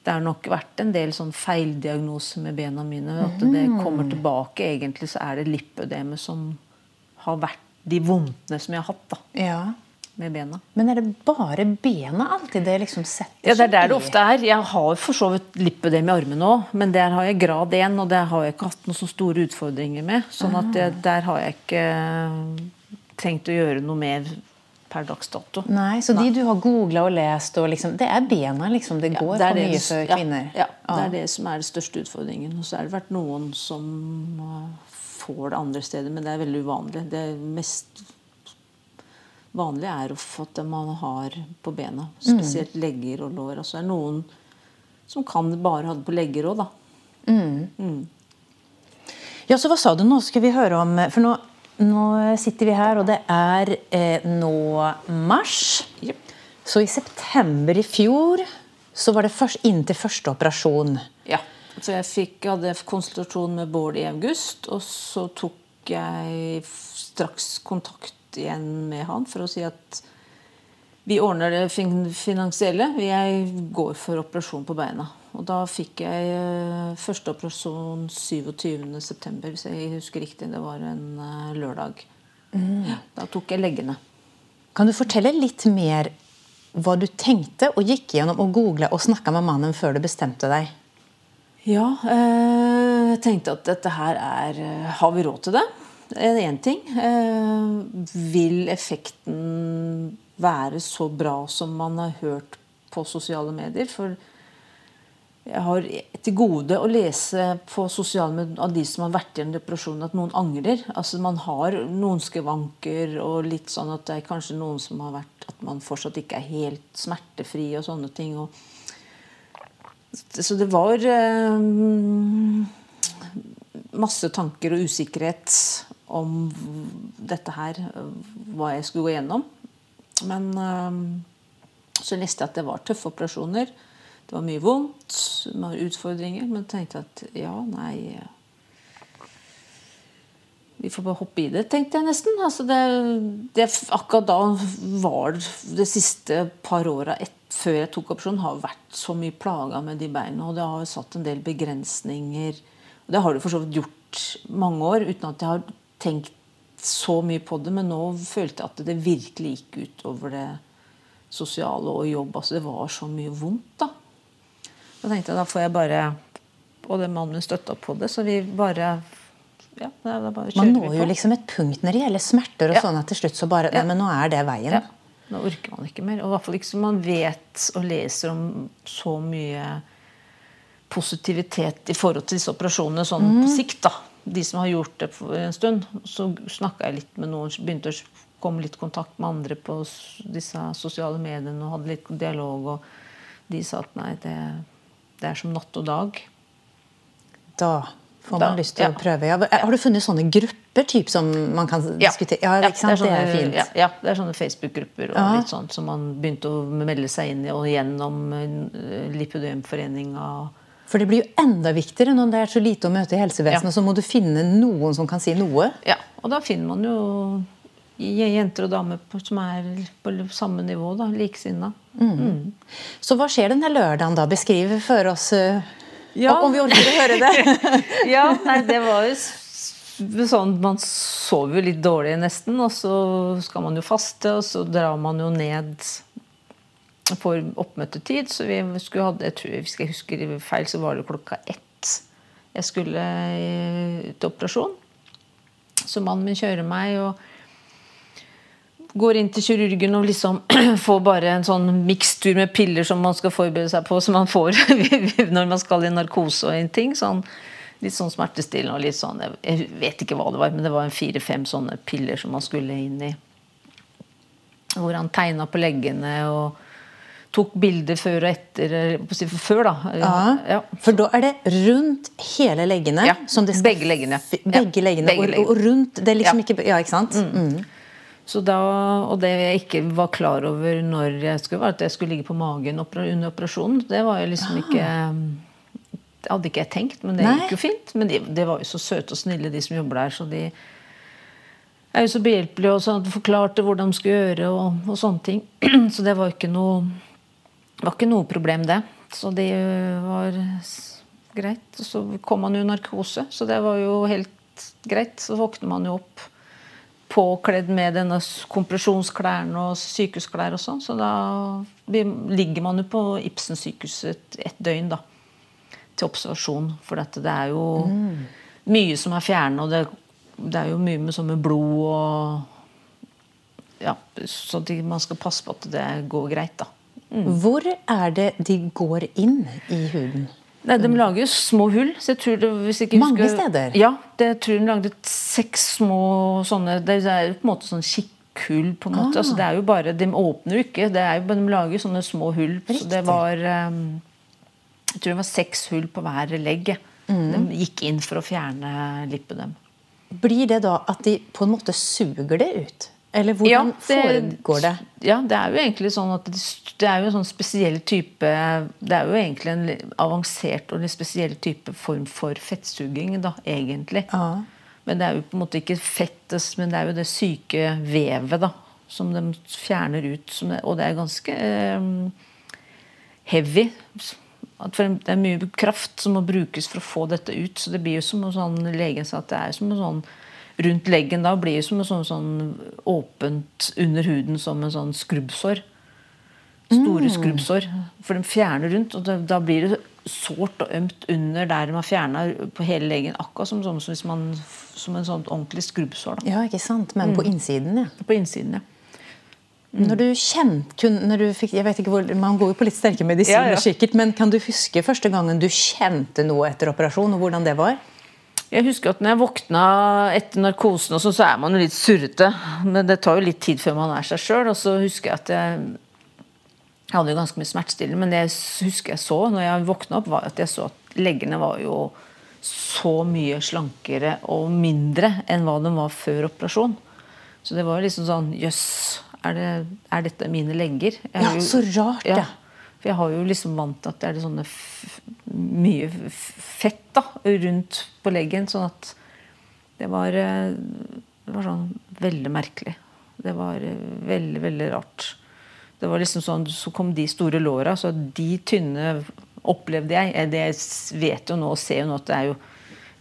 [SPEAKER 2] det har nok vært en del sånn feildiagnoser med bena mine. At det mm. kommer tilbake. Egentlig så er det lipødemet som har vært de vondtene som jeg har hatt. da.
[SPEAKER 4] Ja.
[SPEAKER 2] Med bena.
[SPEAKER 4] Men er det bare bena alltid det liksom setter
[SPEAKER 2] Ja, det er der det ofte er. Jeg har for så vidt lipødem i armene òg, men der har jeg grad 1, og det har jeg ikke hatt noen så store utfordringer med. sånn at jeg, der har jeg ikke tenkt å gjøre noe mer per dags dato.
[SPEAKER 4] Nei, Så de du har googla og lest, og liksom, det er bena liksom, det går ja, det for mye for kvinner?
[SPEAKER 2] Ja, ja, det er det som er den største utfordringen. Og så har det vært noen som uh, får det andre steder, men det er veldig uvanlig. Det mest vanlige er å få det man har på bena. Spesielt mm. legger og lår. Altså det er noen som kan bare ha det på legger òg, da.
[SPEAKER 4] Mm. Mm. Ja, så hva sa du nå? Skal vi høre om For nå nå sitter vi her, og det er eh, nå mars.
[SPEAKER 2] Yep.
[SPEAKER 4] Så i september i fjor så var det først, inntil første operasjon.
[SPEAKER 2] Ja. Så jeg fikk, hadde konsultasjon med Bård i august, og så tok jeg straks kontakt igjen med han for å si at vi ordner det finansielle. Jeg går for operasjon på beina. Og da fikk jeg uh, første operasjon 27.9., hvis jeg husker riktig. Det var en uh, lørdag. Mm. Ja, da tok jeg leggene.
[SPEAKER 4] Kan du fortelle litt mer hva du tenkte og gikk gjennom og googla og snakka med mannen før du bestemte deg?
[SPEAKER 2] Ja, uh, jeg tenkte at dette her er Har vi råd til det? Det er én ting. vil effekten være så bra som man har hørt på sosiale medier? For jeg har til gode å lese på sosiale medier av de som har vært gjennom depresjonen, at noen angrer. Altså Man har noen skavanker og litt sånn at det er kanskje noen som har vært At man fortsatt ikke er helt smertefri og sånne ting. Og, så det var eh, masse tanker og usikkerhet om dette her, hva jeg skulle gå gjennom. Men eh, så leste jeg at det var tøffe operasjoner. Det var mye vondt, mange utfordringer, men tenkte at ja, nei vi får bare hoppe i det, tenkte jeg nesten. Altså det, det, akkurat da var det siste par åra før jeg tok operasjon, har vært så mye plaga med de beina. Og det har satt en del begrensninger. Og det har det for så vidt gjort mange år uten at jeg har tenkt så mye på det. Men nå følte jeg at det virkelig gikk ut over det sosiale og jobb. Altså det var så mye vondt, da. Da tenkte jeg da får jeg bare Og det mannen min støtta på det, så vi bare ja, det er bare
[SPEAKER 4] Man når jo liksom et punkt når det gjelder smerter, og
[SPEAKER 2] Ja.
[SPEAKER 4] sånn at til slutt så bare. Nei, men nå er det veien.
[SPEAKER 2] Ja, nå orker man ikke mer. Og i hvert fall ikke som man vet og leser om så mye positivitet i forhold til disse operasjonene sånn
[SPEAKER 4] mm.
[SPEAKER 2] på sikt. da. De som har gjort det for en stund. Så snakka jeg litt med noen, begynte å komme litt i kontakt med andre på disse sosiale mediene og hadde litt dialog. Og de sa at nei, det, det er som natt og dag.
[SPEAKER 4] Da får
[SPEAKER 2] Da,
[SPEAKER 4] man lyst til å prøve. Ja, har du funnet sånne grupper typ, som man kan diskutere? Ja? Det er,
[SPEAKER 2] sånne- Ja, ja, det er sånne Facebook-grupper og
[SPEAKER 4] Ja.
[SPEAKER 2] litt sånt som man begynte å melde seg inn i, og gjennom uh,
[SPEAKER 4] For det blir jo enda viktigere når det er så lite å møte i helsevesenet.
[SPEAKER 2] Ja.
[SPEAKER 4] Så må du finne noen som kan si noe.
[SPEAKER 2] Ja, og da finner man jo jenter og damer som er på samme nivå, da, liksinna.
[SPEAKER 4] Så hva skjer denne lørdagen da? Beskriv for oss eh,
[SPEAKER 2] Ja.
[SPEAKER 4] Om vi orker å høre det.
[SPEAKER 2] Ja, nei, det var jo sånn Man sover jo litt dårlig nesten, og så skal man jo faste, og så drar man jo ned for oppmøtetid. Så vi skulle hatt jeg tror, Hvis jeg husker feil, så var det klokka ett jeg skulle eh, til operasjon. Så mannen min kjører meg og går inn til kirurgen og liksom får bare en sånn mikstur med piller som man skal forberede seg på, som man får når man skal i narkose og en ting. Sånn, litt sånn smertestillende og litt sånn Jeg vet ikke hva det var, men det var en fire-fem sånne piller som man skulle inn i. Hvor han tegna på leggene og tok bilder før og etter. si Før, da.
[SPEAKER 4] Ja. For da er det rundt hele leggene?
[SPEAKER 2] Ja,
[SPEAKER 4] som det skal
[SPEAKER 2] begge leggene.
[SPEAKER 4] Begge
[SPEAKER 2] Ja,
[SPEAKER 4] leggene.
[SPEAKER 2] begge
[SPEAKER 4] og, og rundt Det er liksom
[SPEAKER 2] Ja.
[SPEAKER 4] ikke Ja, ikke sant? Mm.
[SPEAKER 2] Så da, og det jeg ikke var klar over når jeg skulle, var at jeg skulle ligge på magen under operasjonen. Det var jo liksom ikke Det hadde ikke jeg tenkt, men det
[SPEAKER 4] Nei.
[SPEAKER 2] gikk jo fint. Men de, de var jo så søte og snille, de som jobber der. Så de er jo så behjelpelige og sånn, forklarte hvordan de skulle gjøre og, og sånne ting. Så det var ikke noe det var ikke noe problem, det. Så det var greit. Og så kom man jo i narkose, så det var jo helt greit. Så våkner man jo opp påkledd med denne kompresjonsklærne og sykehusklær og sånn. Så da ligger man jo på Ibsen sykehus et, døgn, da. Til observasjon. For dette, det er jo mye som er fjernet, og det, det er jo mye med sånn med blod og Ja, så de, man skal passe på at det går greit, da.
[SPEAKER 4] Hvor er det de går inn i huden?
[SPEAKER 2] Nei, De lager jo små hull. så jeg tror det, hvis ikke
[SPEAKER 4] Mange
[SPEAKER 2] husker,
[SPEAKER 4] steder?
[SPEAKER 2] Ja, det, jeg tror de lagde seks små sånne Det er jo på en måte sånn kikkhull. på en måte,
[SPEAKER 4] Ah.
[SPEAKER 2] altså det er jo bare, De åpner jo ikke, det er jo, de lager sånne små hull. Så det var um, Jeg tror det var seks hull på hver legg.
[SPEAKER 4] Mm.
[SPEAKER 2] De gikk inn for å fjerne lippedem.
[SPEAKER 4] Blir det da at de på en måte suger det ut? Eller hvordan foregår det?
[SPEAKER 2] Ja, det er jo egentlig sånn at det, det er jo en sånn spesiell type Det er jo egentlig en avansert og en spesiell type form for fettsuging, da, egentlig.
[SPEAKER 4] Ja.
[SPEAKER 2] Men det er jo på en måte ikke fettet, men det er jo det syke vevet da, som de fjerner ut. Som det, og det er ganske eh, heavy. Det er mye kraft som må brukes for å få dette ut. Så det blir jo som en sånn legen sa at det er som en sånn rundt leggen da blir det som en sånn, sånn åpent under huden som en sånn skrubbsår. Store skrubbsår. For de fjerner rundt, og da, da blir det sårt og ømt under der man fjerner fjerna på hele leggen. Akkurat som, som, hvis man, som en sånn ordentlig skrubbsår. Da.
[SPEAKER 4] Ja, ikke sant? Men på innsiden, ja.
[SPEAKER 2] På innsiden, ja.
[SPEAKER 4] Når du kjente, kun, når du fikk, jeg vet ikke hvor, Man går jo på litt sterke medisiner,
[SPEAKER 2] Ja, ja.
[SPEAKER 4] sikkert, men kan du huske første gangen du kjente noe etter operasjon, og hvordan det var?
[SPEAKER 2] Jeg husker at når jeg våkna etter narkosen, og sånn, så er man jo litt surrete. Men det tar jo litt tid før man er seg sjøl. Og så husker jeg at jeg, jeg hadde jo ganske mye smertestillende, men det jeg husker jeg så når jeg våkna opp, var at jeg så at leggene var jo så mye slankere og mindre enn hva de var før operasjon. Så det var jo liksom sånn Jøss, er, det- er dette mine legger? Jeg
[SPEAKER 4] Ja,
[SPEAKER 2] jo-
[SPEAKER 4] så rart, ja.
[SPEAKER 2] For jeg har jo liksom vant at det er sånne mye fett da, rundt på leggen. Sånn at Det var, eh, det var sånn veldig merkelig. Det var eh, veldig, veldig rart. Det var liksom sånn, Så kom de store låra. Så de tynne opplevde jeg. Eh, Det jeg vet jo nå og ser jo nå at det er jo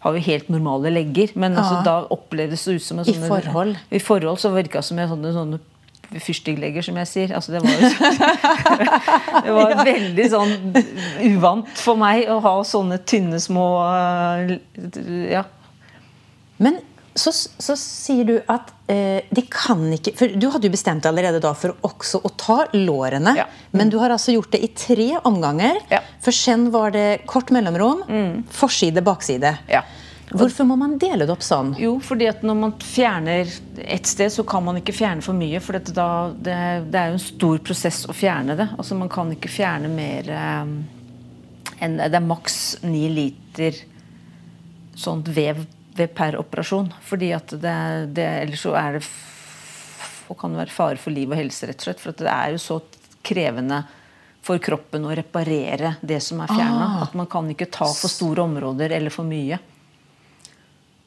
[SPEAKER 2] har jo helt normale legger. Men altså, da opplevdes det ut som en
[SPEAKER 4] I forhold.
[SPEAKER 2] I forhold så virka det som en sånne, sånne fyrstikklegger, som jeg sier. Altså, det var, jo, det var veldig sånn uvant for meg å ha sånne tynne, små øh, Ja.
[SPEAKER 4] Men så, så sier du at eh, de kan ikke For du hadde jo bestemt deg allerede da for også å ta lårene.
[SPEAKER 2] Ja.
[SPEAKER 4] Men du har altså gjort det i tre omganger.
[SPEAKER 2] Ja.
[SPEAKER 4] For sen var det kort mellomrom, forside, bakside.
[SPEAKER 2] Ja.
[SPEAKER 4] Hvorfor må man dele det opp sånn?
[SPEAKER 2] Jo, fordi at når man fjerner et sted, så kan man ikke fjerne for mye. For det, det er jo en stor prosess å fjerne det. Altså Man kan ikke fjerne mer eh, enn Det er maks ni liter sånt vev, vev per operasjon. Fordi at det, det Ellers så er det og kan være fare for liv og helse, rett og slett. For at det er jo så krevende for kroppen å reparere det som er fjerna. At man kan ikke ta for store områder eller for mye.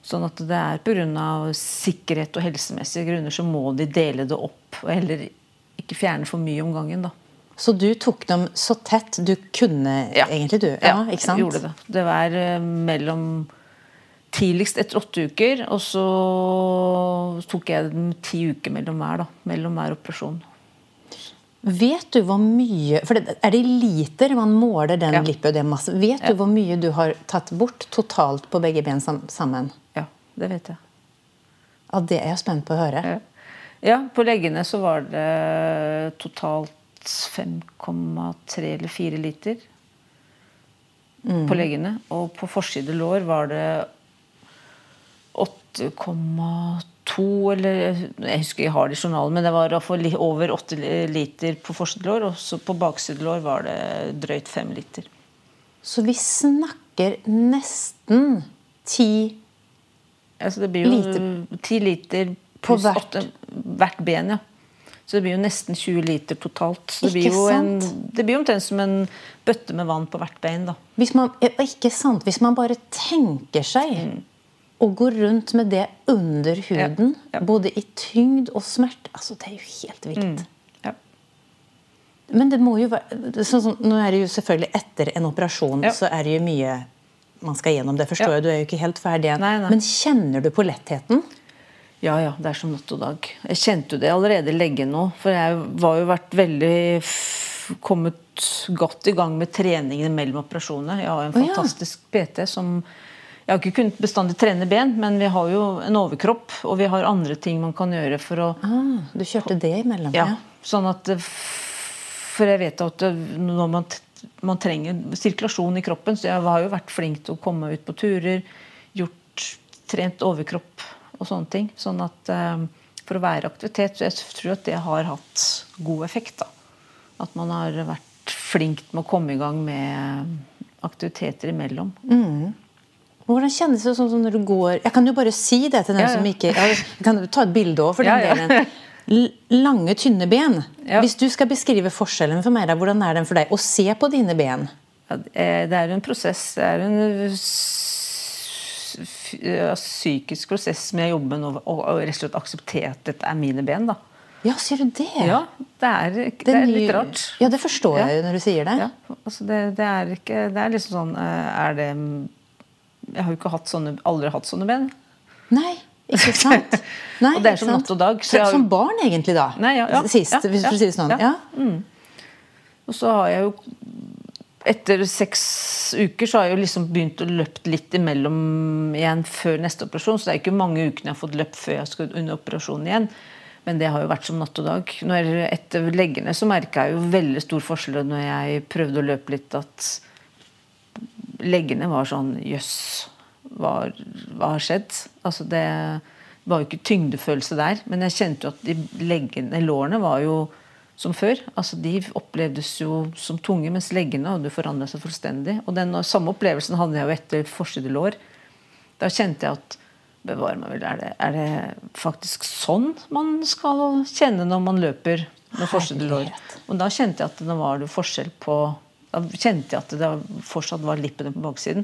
[SPEAKER 2] Sånn at det er pga. sikkerhet og helsemessige grunner så må de dele det opp. Og heller ikke fjerne for mye om gangen. da.
[SPEAKER 4] Så du tok dem så tett du kunne, egentlig, du? Ja, sant?
[SPEAKER 2] jeg gjorde det. Det var eh, mellom Tidligst etter åtte uker, og så tok jeg dem ti uker mellom hver. da, Mellom hver operasjon.
[SPEAKER 4] Vet du hvor mye For det, er det i liter man måler den
[SPEAKER 2] Ja.
[SPEAKER 4] lipødemassen? Vet du hvor mye du har tatt bort totalt på begge ben sammen?
[SPEAKER 2] Det vet jeg.
[SPEAKER 4] Ja, Det er jeg spent på å høre.
[SPEAKER 2] Ja. Ja, på leggene så var det totalt 5,3 eller 4 liter. På leggene. Og på forside lår var det 8,2 eller Jeg husker jeg har det i journalen, men det var over 8 liter på forside lår. Og så på bakside lår var det drøyt 5 liter.
[SPEAKER 4] Så vi snakker nesten ti
[SPEAKER 2] Altså det blir jo. 10 liter
[SPEAKER 4] På
[SPEAKER 2] pluss
[SPEAKER 4] hvert.
[SPEAKER 2] 8 hvert ben, ja. Så det blir jo nesten 20 liter totalt. Så det blir jo en, det blir omtrent som en bøtte med vann på hvert bein. da.
[SPEAKER 4] hvis man, Ikke sant? Hvis man bare tenker seg å gå rundt med det under huden,
[SPEAKER 2] Ja, ja.
[SPEAKER 4] både i tyngd og smerte altså Det er jo helt vilt.
[SPEAKER 2] Ja.
[SPEAKER 4] Men det må jo være sånn Nå er det jo selvfølgelig etter en operasjon så er det jo mye man skal gjennom. Det forstår
[SPEAKER 2] Ja.
[SPEAKER 4] jeg, du er jo ikke helt ferdig igjen.
[SPEAKER 2] Nei, nei.
[SPEAKER 4] Men kjenner du på lettheten?
[SPEAKER 2] ja, ja, det er som natt og dag. Jeg kjente jo det allerede i leggen nå. For jeg var jo vært veldig kommet godt i gang med treningene mellom operasjonene. Jeg har en en
[SPEAKER 4] oh, ja.
[SPEAKER 2] fantastisk PT som Jeg har ikke kunnet bestandig trene ben, men vi har jo en overkropp, og vi har andre ting man kan gjøre for å
[SPEAKER 4] Ah, du kjørte det imellom?
[SPEAKER 2] Ja, sånn at For jeg vet at når man, man trenger sirkulasjon i kroppen, så jeg har jo vært flink til å komme ut på turer, gjort, trent overkropp og sånne ting. Sånn at eh, For å være aktivitet, så jeg tror at det har hatt god effekt. da. At man har vært flink med å komme i gang med aktiviteter imellom.
[SPEAKER 4] Hvordan kjennes det sånn som når du går Jeg kan jo bare si det til den
[SPEAKER 2] Ja, ja.
[SPEAKER 4] som ikke Jeg kan ta et bilde òg, for den
[SPEAKER 2] ja.
[SPEAKER 4] delen. Lange, tynne ben.
[SPEAKER 2] Ja.
[SPEAKER 4] Hvis du skal beskrive forskjellen for meg, da, hvordan er den for deg? Å se på dine ben.
[SPEAKER 2] Ja, eh, det er jo en prosess. Det er en ja, psykisk prosess med nå. Og, og rett og slett akseptere at dette er mine ben. da.
[SPEAKER 4] Ja, sier du det?
[SPEAKER 2] Ja, det er, det er litt rart.
[SPEAKER 4] Ja, det forstår jeg jo når du sier det.
[SPEAKER 2] Ja, altså det, det er ikke Det er liksom sånn eh, Er det Jeg har jo ikke hatt sånne, aldri hatt sånne ben.
[SPEAKER 4] Nei, ikke sant? Nei,
[SPEAKER 2] Og det er som natt og dag, så jeg
[SPEAKER 4] Som barn, egentlig, da.
[SPEAKER 2] Nei, ja, ja,
[SPEAKER 4] Sist,
[SPEAKER 2] ja,
[SPEAKER 4] hvis du
[SPEAKER 2] ja,
[SPEAKER 4] sier det sånn.
[SPEAKER 2] Ja. Og så har jeg jo etter seks uker så har jeg jo liksom begynt å løpt litt imellom igjen før neste operasjon. Så det er ikke mange ukene jeg har fått løpt før jeg skal under operasjonen igjen. Men det har jo vært som natt og dag. Når etter leggene så merka jeg jo veldig stor forskjell når jeg prøvde å løpe litt, at leggene var sånn Jøss, hva, hva har skjedd? Altså det var jo ikke tyngdefølelse der. Men jeg kjente jo at de leggene, lårene var jo som før. Altså De opplevdes jo som tunge, mens leggene hadde forandra seg fullstendig. Og den samme opplevelsen hadde jeg jo etter forsidelår. Da kjente jeg at Bevare meg vel, er det, er det faktisk sånn man skal kjenne når man løper med forsidelår?
[SPEAKER 4] lår
[SPEAKER 2] Og da kjente jeg at det var det forskjell på Da kjente jeg at det fortsatt var lippene på baksiden.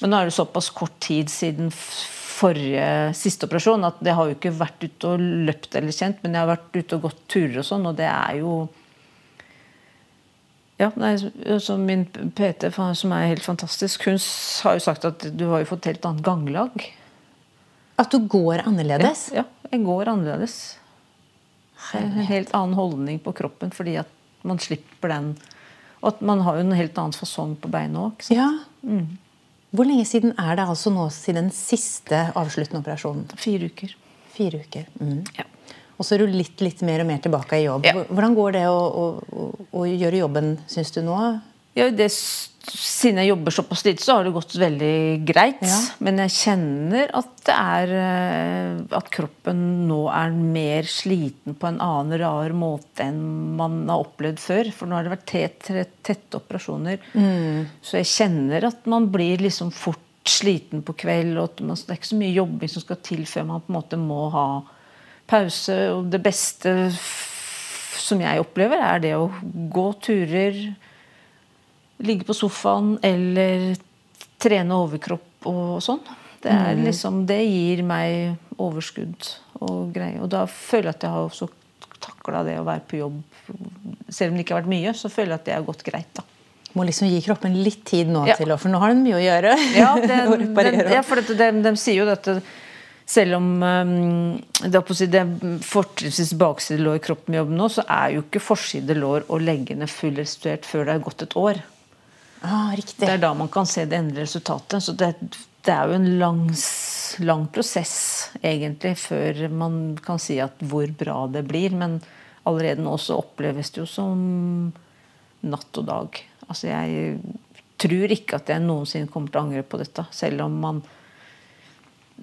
[SPEAKER 2] Men nå er det såpass kort tid siden forrige siste operasjon, at jeg har jo ikke vært ute og løpt eller kjent, men jeg har vært ute og gått turer og sånn, og det er jo ja, nei, så Min PT, som er helt fantastisk, hun har jo sagt at du har jo fått helt annet ganglag.
[SPEAKER 4] At du går annerledes?
[SPEAKER 2] Ja, ja jeg går annerledes. En helt annen holdning på kroppen fordi at man slipper den. Og at man har jo en helt annen fasong på beina òg.
[SPEAKER 4] Ja. Mm. Hvor lenge siden er det altså nå siden den siste avsluttende operasjonen?
[SPEAKER 2] Fire uker.
[SPEAKER 4] Fire uker. Mm.
[SPEAKER 2] Ja.
[SPEAKER 4] Og så er du litt, litt mer og mer tilbake i jobb. Ja. Hvordan går det å, å, å gjøre jobben, syns du nå?
[SPEAKER 2] Ja, det, siden jeg jobber såpass lite, så har det gått veldig greit. Ja. Men jeg kjenner at det er eh, At kroppen nå er mer sliten på en annen, rar måte enn man har opplevd før. For nå har det vært tette, tette operasjoner. Mm. Så jeg kjenner at man blir liksom fort sliten på kveld. og at Det er ikke så mye jobbing som skal til før man på en måte må ha pause. Og det beste som jeg opplever, er det å gå turer ligge på sofaen eller trene overkropp og sånn. Det, er mm. liksom, det gir meg overskudd og greier. Og da føler jeg at jeg har også takla det å være på jobb. Selv om det ikke har vært mye, så føler jeg at det har gått greit. da.
[SPEAKER 4] Må liksom gi kroppen litt tid nå, ja. til, for nå har den mye å gjøre.
[SPEAKER 2] Ja, den, den, ja for de, de, sier jo dette selv om um, det er fortrinnsvis bakside lår i kroppen med jobben nå, så er jo ikke forside lår å legge ned full før det er gått et år.
[SPEAKER 4] Ah,
[SPEAKER 2] det er da man kan se det endelige resultatet. Så det, det er jo en lang, lang, prosess egentlig før man kan si at hvor bra det blir. Men allerede nå så oppleves det jo som natt og dag. Altså jeg tror ikke at jeg noensinne kommer til å angre på dette. Selv om man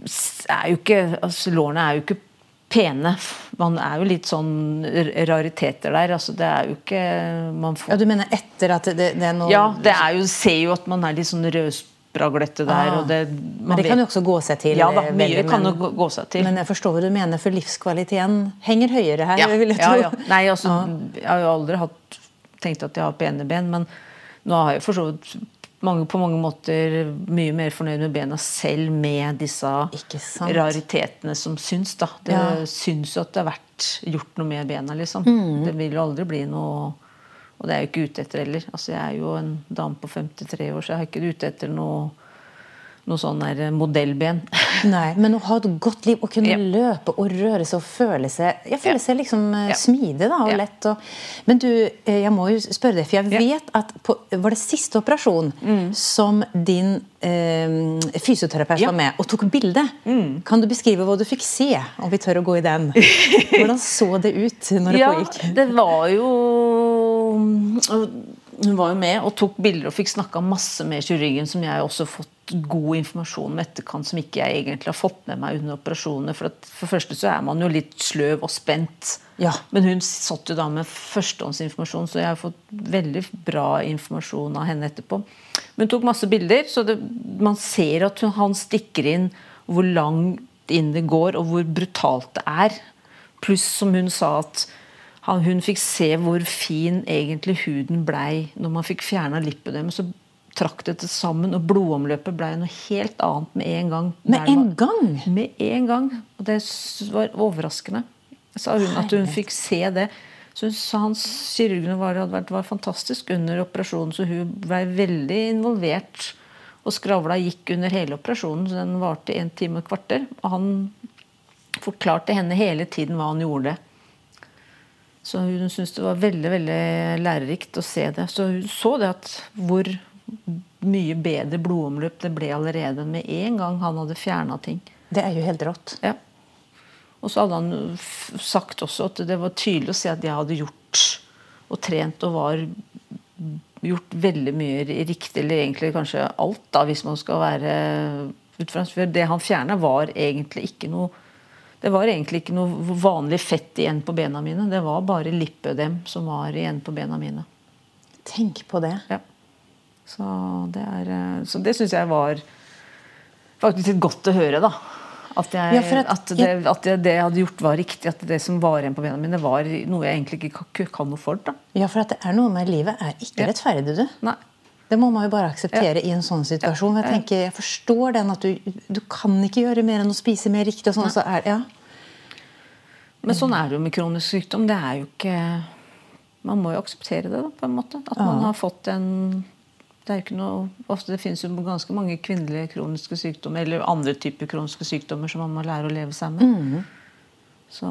[SPEAKER 2] er jo ikke altså Lårene er jo ikke pene. Man er jo litt sånn rariteter der. altså det er jo ikke man
[SPEAKER 4] får... Ja, Du mener etter at det, det er noe
[SPEAKER 2] Ja, det er jo, ser jo at man er litt sånn rødspraglete der. Ah. Det,
[SPEAKER 4] men det kan jo også gå seg til?
[SPEAKER 2] Ja da, mye veldig, kan men, gå seg til.
[SPEAKER 4] Men jeg forstår hva du mener, for livskvaliteten henger høyere her.
[SPEAKER 2] Ja, vil jeg tro. Ja, ja. Nei, altså. Jeg har jo aldri hatt, tenkt at jeg har pene ben, men nå har jeg for så vidt mange, på mange måter mye mer fornøyd med bena selv med disse raritetene som syns. da. Det ja. syns jo at det har vært gjort noe med bena. liksom. Mm. Det vil jo aldri bli noe Og det er jeg jo ikke ute etter heller. Altså, Jeg er jo en dame på 53 år, så jeg er ikke ute etter noe noe sånn der modellben.
[SPEAKER 4] Nei, Men å ha et godt liv, å kunne ja. løpe og røre seg og føle seg Jeg føler seg liksom eh, ja. smidig da, og ja. lett. Og, men du, eh, jeg må jo spørre deg, for jeg vet at på, var det siste operasjon mm. som din eh, fysioterapeut var med og tok bilde. Mm. Kan du beskrive hva du fikk se, om vi tør å gå i den? Hvordan så det ut når det pågikk?
[SPEAKER 2] Det var jo hun var jo med og tok bilder og fikk snakka masse med kirurgen, som jeg også har fått god informasjon om etterkant, som ikke jeg egentlig har fått med meg under operasjonene. For, at, for første så er man jo litt sløv og spent.
[SPEAKER 4] Ja.
[SPEAKER 2] Men hun satt jo da med førstehåndsinformasjon, så jeg har fått veldig bra informasjon av henne etterpå. Men hun tok masse bilder, så det, man ser at hun, han stikker inn hvor langt inn det går, og hvor brutalt det er. Pluss, som hun sa, at han, hun fikk se hvor fin egentlig huden blei når man fikk fjerna lipødem. Så trakk det til sammen, og blodomløpet blei noe helt annet med en gang.
[SPEAKER 4] Med en gang?
[SPEAKER 2] Med en gang. Og det var overraskende. Sa hun at hun fikk se det. Så hun sa hans kirurgene var, vært, var fantastisk under operasjonen, så hun ble veldig involvert. Og skravla gikk under hele operasjonen, så den varte en time og kvarter. Og han forklarte henne hele tiden hva han gjorde. Så hun syntes det var veldig veldig lærerikt å se det. Så hun så det at hvor mye bedre blodomløp det ble allerede med en gang han hadde fjerna ting.
[SPEAKER 4] Det er jo helt rått.
[SPEAKER 2] Ja. Og så hadde han sagt også at det var tydelig å se at jeg hadde gjort og trent og var gjort veldig mye riktig, eller egentlig kanskje alt, da, hvis man skal være ut fra Det han fjerna, var egentlig ikke noe det var egentlig ikke noe vanlig fett igjen på bena mine. Det var bare lipødem som var igjen på bena mine.
[SPEAKER 4] Tenk på det.
[SPEAKER 2] Ja. Så det, er, eh, så det syns jeg var faktisk litt godt å høre, da. At, jeg, ja, at, at, det, at, det, jeg hadde gjort, var riktig. At det som var igjen på bena mine, var noe jeg egentlig ikke kan noe for. da.
[SPEAKER 4] Ja, for at det er noe med livet er ikke ja. rettferdig, du.
[SPEAKER 2] Nei.
[SPEAKER 4] Det må man jo bare akseptere i en sånn situasjon. Jeg tenker, jeg forstår den at du, du kan ikke gjøre mer enn å spise mer riktig. og sånn, så er, ja.
[SPEAKER 2] Men sånn er det jo med kronisk sykdom. Det er jo ikke Man må jo akseptere det, da, på en måte. At man har fått en det er ikke noe, ofte det finnes jo ganske mange kvinnelige kroniske sykdommer eller andre typer kroniske sykdommer som man må lære å leve seg med. Så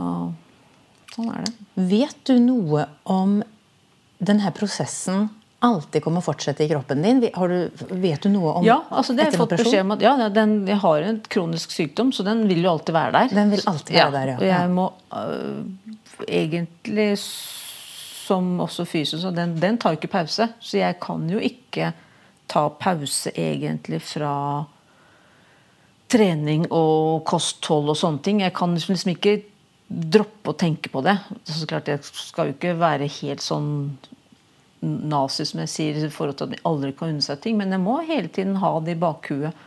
[SPEAKER 2] sånn er det.
[SPEAKER 4] Vet du noe om denne prosessen alltid kommer fortsette i kroppen din? Har du, vet du noe om
[SPEAKER 2] Ja, altså det har jeg fått beskjed om at ja, den, jeg har en kronisk sykdom, så den vil jo alltid være der.
[SPEAKER 4] Den vil alltid være der, ja.
[SPEAKER 2] Og jeg må øh, egentlig, som også fysisk, den, den tar jo ikke pause. Så jeg kan jo ikke ta pause egentlig fra trening og kosthold og sånne ting. Jeg kan liksom ikke droppe å tenke på det. Så klart Jeg skal jo ikke være helt sånn nazi som jeg sier, i forhold til at vi aldri kan unne seg ting. Men jeg må hele tiden ha det i bakhuet.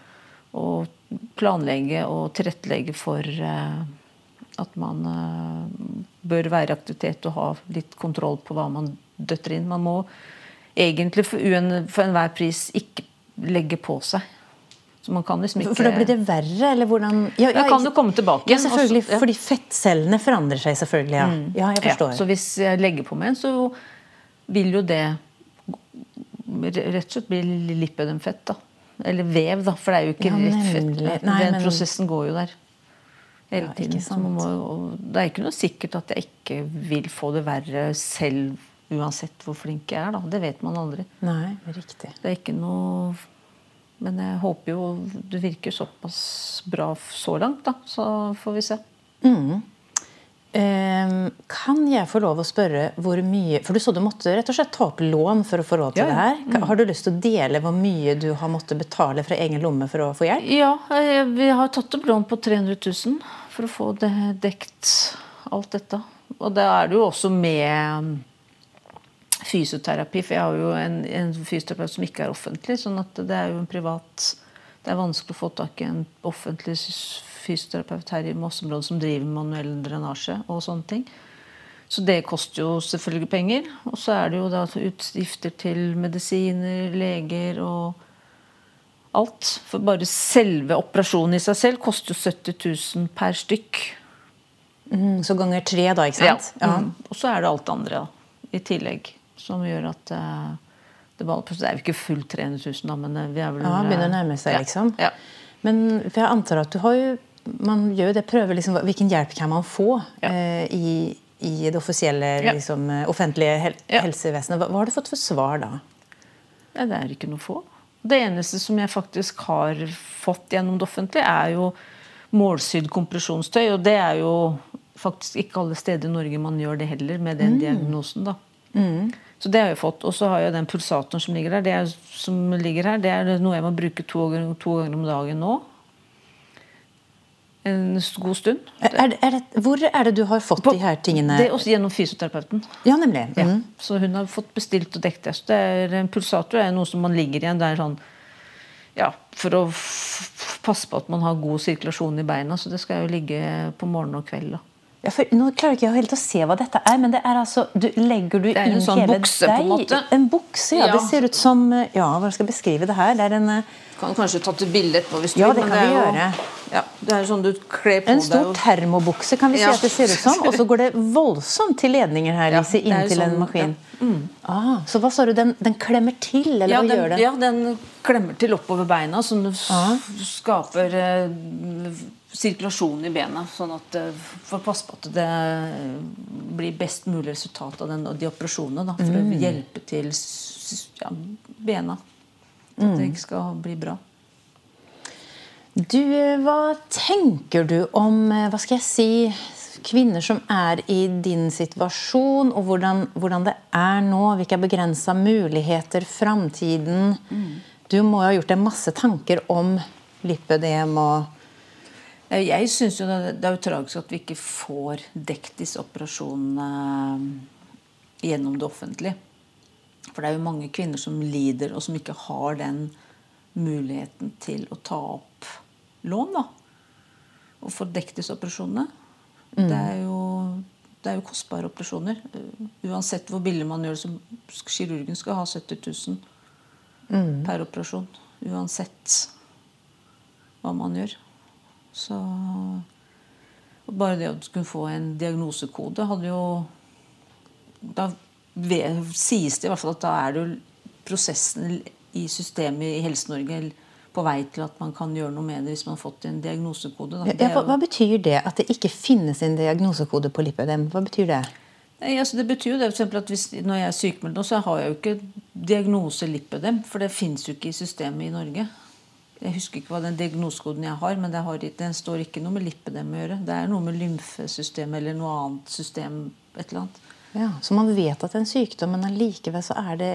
[SPEAKER 2] Og planlegge og tilrettelegge for eh, at man eh, bør være i aktivitet og ha litt kontroll på hva man døtter inn. Man må egentlig for, enhver pris ikke legge på seg. Så man kan liksom ikke
[SPEAKER 4] For da blir det verre, eller hvordan ja,
[SPEAKER 2] Ja, kan du komme tilbake igjen. Ja, selvfølgelig.
[SPEAKER 4] Fordi fettcellene forandrer seg selvfølgelig. Ja, ja jeg forstår.
[SPEAKER 2] Så hvis jeg legger på meg en, så vil jo det rett og slett bli lipødemfett. da. Eller vev, da, for det er jo ikke
[SPEAKER 4] Ja,
[SPEAKER 2] rett fett.
[SPEAKER 4] Nei,
[SPEAKER 2] Den
[SPEAKER 4] men-
[SPEAKER 2] prosessen går jo der hele
[SPEAKER 4] Ja,
[SPEAKER 2] tiden. Så man må, det er ikke noe sikkert at jeg ikke vil få det verre selv uansett hvor flink jeg er. da. Det vet man aldri.
[SPEAKER 4] Nei, riktig.
[SPEAKER 2] Det er ikke noe Men jeg håper jo det virker såpass bra så langt, da. Så får vi se.
[SPEAKER 4] Ehm, kan jeg få lov å spørre hvor mye For du så du måtte rett og slett ta opp lån for å få råd til
[SPEAKER 2] Ja,
[SPEAKER 4] det her. Ka- Har du lyst til å dele hvor mye du har måttet betale fra egen lomme for å få hjelp?
[SPEAKER 2] Ja, eh, vi har tatt opp lån på 300 000 for å få det dekt alt dette. Og det er det jo også med mm, fysioterapi, for jeg har jo en, en fysioterapeut som ikke er offentlig. sånn at det er jo en privat Det er vanskelig å få tak i en offentlig s- fysioterapeut her i Mosseområdet som driver med manuell drenasje og sånne ting. Så det koster jo selvfølgelig penger. Og så er det jo da utgifter til medisiner, leger og alt. For bare selve operasjonen i seg selv koster jo 70 000 per stykk.
[SPEAKER 4] Mm, så ganger tre, da, ikke sant? Ja.
[SPEAKER 2] Mm. Og så er det alt andre da, i tillegg som gjør at uh, det, bare, det er jo ikke fullt 300 000, da, men eh, vi er vel
[SPEAKER 4] Ja, begynner å nærme seg,
[SPEAKER 2] ja.
[SPEAKER 4] liksom.
[SPEAKER 2] Ja.
[SPEAKER 4] Men for jeg antar at du har jo Man gjør jo det, prøver liksom Hvilken hjelp kan man få
[SPEAKER 2] Ja.
[SPEAKER 4] eh, i, i det offisielle, liksom, eh, offentlige hel helsevesenet? Hva, hva har du fått for svar da?
[SPEAKER 2] Nei, det er ikke noe få. Det eneste som jeg faktisk har fått gjennom det offentlige, er jo målsydd kompresjonstøy. Og det er jo faktisk ikke alle steder i Norge man gjør det heller, med den diagnosen. da. Så det har jeg fått. Og så har jeg den pulsatoren som ligger der. Det er, som ligger her, det er noe jeg må bruke to to ganger om dagen nå. En god stund.
[SPEAKER 4] Er, er det, hvor er det du har fått de her tingene?
[SPEAKER 2] Det er også gjennom fysioterapeuten.
[SPEAKER 4] Ja, nemlig.
[SPEAKER 2] Ja.
[SPEAKER 4] Mm.
[SPEAKER 2] Så hun har fått bestilt og dekket det. Så det er, en pulsator er noe som man ligger igjen. Det er sånn ja, for å passe på at man har god sirkulasjon i beina. Så det skal jo ligge på morgen og kveld. da.
[SPEAKER 4] Ja, for nå klarer ikke jeg helt å se hva dette er, men det er altså du, Legger du
[SPEAKER 2] er en
[SPEAKER 4] inn
[SPEAKER 2] sånn
[SPEAKER 4] hele
[SPEAKER 2] bukse, på en måte.
[SPEAKER 4] En bukse, ja.
[SPEAKER 2] Ja.
[SPEAKER 4] Det ser ut som Ja, hva skal jeg beskrive det her? Det er en, eh,
[SPEAKER 2] Kan kanskje ta til bilde etterpå hvis du
[SPEAKER 4] Ja,
[SPEAKER 2] vil.
[SPEAKER 4] det kan vi
[SPEAKER 2] gjøre. jo-. Ja, det er sånn du kler på
[SPEAKER 4] en
[SPEAKER 2] deg.
[SPEAKER 4] stor
[SPEAKER 2] og-
[SPEAKER 4] termobukse, kan vi si
[SPEAKER 2] Ja.
[SPEAKER 4] at det ser ut som. Og så går det voldsomt til ledninger her, Lise,
[SPEAKER 2] ja, inntil
[SPEAKER 4] sånn,
[SPEAKER 2] en
[SPEAKER 4] maskin. en Mm. Ah, så hva sa du? Den, den klemmer til, eller
[SPEAKER 2] ja,
[SPEAKER 4] hva
[SPEAKER 2] den,
[SPEAKER 4] gjør den?
[SPEAKER 2] ja, den klemmer til oppover beina, som ah. skaper eh, sirkulasjon i bena. Sånn at eh, For å passe på at det blir best mulig resultat av den, de operasjonene. Da, for
[SPEAKER 4] Mm.
[SPEAKER 2] å hjelpe til ja, bena. At det ikke skal bli bra.
[SPEAKER 4] Du, eh, hva tenker du om eh, hva skal jeg si, kvinner som er i din situasjon, og hvordan, hvordan det er nå? Hvilke begrensa muligheter, framtiden? Du må jo ha gjort deg masse tanker om lipødem og
[SPEAKER 2] Eh, Jeg syns jo det det er jo tragisk at vi ikke får dekt disse operasjonene gjennom det offentlige. For det er jo mange kvinner som lider, og som ikke har den muligheten til å ta opp lån. da. Og få disse operasjonene. Det, er jo, det er jo kostbare operasjoner. Eh, Uansett hvor billig man gjør det, så kirurgen skal ha 70 000. mm. per operasjon. Uansett hva man gjør. Så bare det at du kunne få en diagnosekode, hadde jo Da sies det i hvert fall at da er det jo prosessen i systemet i Helse-Norge på vei til at man kan gjøre noe med det hvis man har fått en diagnosekode.
[SPEAKER 4] Ja, hva, hva, betyr det at det ikke finnes en diagnosekode på lipødem? Hva betyr det?
[SPEAKER 2] Nei, altså det betyr jo det at hvis, Når jeg er sykemeldt nå, så har jeg jo ikke diagnose lipødem. For det fins jo ikke i systemet i Norge. Jeg husker ikke hva den diagnosekoden jeg har, men det, har, den står ikke noe med lipødem å gjøre. Det er noe med lymfesystemet eller noe annet system. et eller annet.
[SPEAKER 4] Ja, Så man vet at det er en sykdom, men allikevel så er det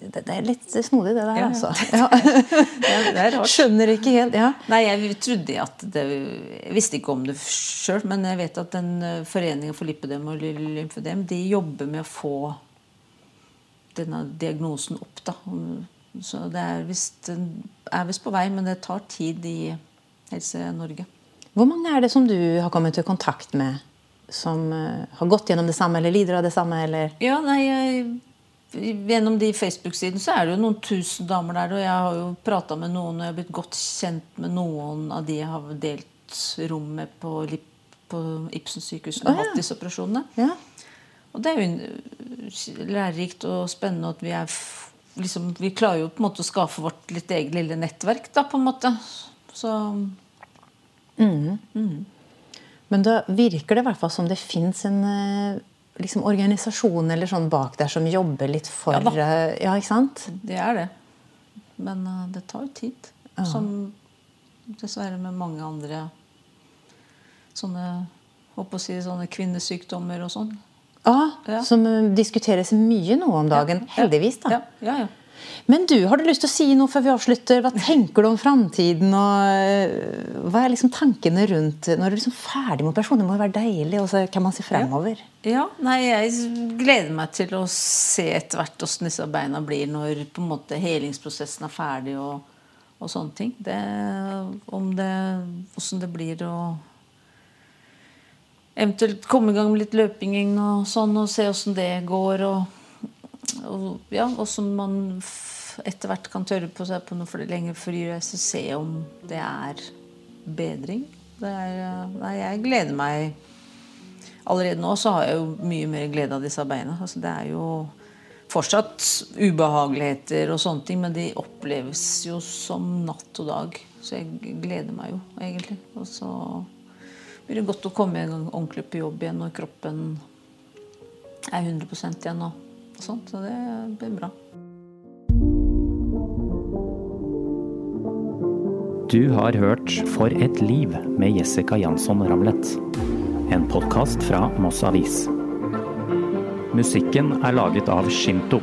[SPEAKER 4] Det, det er litt snodig, det der, ja, altså. Ja.
[SPEAKER 2] det er rart.
[SPEAKER 4] Skjønner ikke helt. ja.
[SPEAKER 2] Nei, jeg trodde at det Jeg visste ikke om det sjøl, men jeg vet at den eh, Foreningen for lipødem og lymfødem de jobber med å få denne diagnosen opp. da. Så det er visst, er visst på vei, men det tar tid i Helse Norge.
[SPEAKER 4] Hvor mange er det som du har kommet i kontakt med? Som uh, har gått gjennom det samme eller lider av det samme? Eller?
[SPEAKER 2] Ja, nei, jeg, Gjennom de Facebook-sidene så er det jo noen tusen damer der. Og jeg har jo prata med noen, og jeg har blitt godt kjent med noen av de jeg har delt rom med på, på Ibsen sykehus og oh, ja. hatt disse operasjonene.
[SPEAKER 4] Ja.
[SPEAKER 2] Og det er jo lærerikt og spennende at vi er liksom, Vi klarer jo på en måte å skaffe vårt litt eget lille nettverk, da, på en måte. Så
[SPEAKER 4] mm. Mm. Men da virker det i hvert fall som det fins en eh, liksom, organisasjon eller sånn bak der som jobber litt for Ja, eh, ja ikke sant?
[SPEAKER 2] Det er det. Men uh, det tar jo tid. Ja. Som dessverre med mange andre sånne håper å si, sånne kvinnesykdommer og sånn.
[SPEAKER 4] Ah, ja, Som diskuteres mye nå om dagen. Heldigvis,
[SPEAKER 2] da. Ja, ja, ja.
[SPEAKER 4] Men du, har du lyst til å si noe før vi avslutter? Hva tenker du om framtiden? Eh, hva er liksom tankene rundt Når du er liksom ferdig med operasjonen? Det må jo være deilig, og så kan man se fremover.
[SPEAKER 2] Ja. ja, nei, jeg gleder meg til å se etter hvert hvordan disse beina blir når på en måte helingsprosessen er ferdig og, og sånne ting. Det, om det, hvordan det blir å eventuelt komme i gang med litt løping og sånn, og se åssen det går. og og, ja, og som man etter hvert kan tørre på seg på noe for lengre flyreise, se om det er bedring. Det er, nei, jeg gleder meg Allerede nå så har jeg jo mye mer glede av disse beina. Altså, det er jo fortsatt ubehageligheter og sånne ting, men de oppleves jo som natt og dag. Så jeg gleder meg jo, egentlig. Og så blir det godt å komme i gang ordentlig på jobb igjen når kroppen er 100 igjen. Og og sånt. Så det blir bra.
[SPEAKER 1] Du har hørt For et liv med Jessica Jansson Ramlet. En podkast fra Moss Avis. Musikken er laget av Shinto.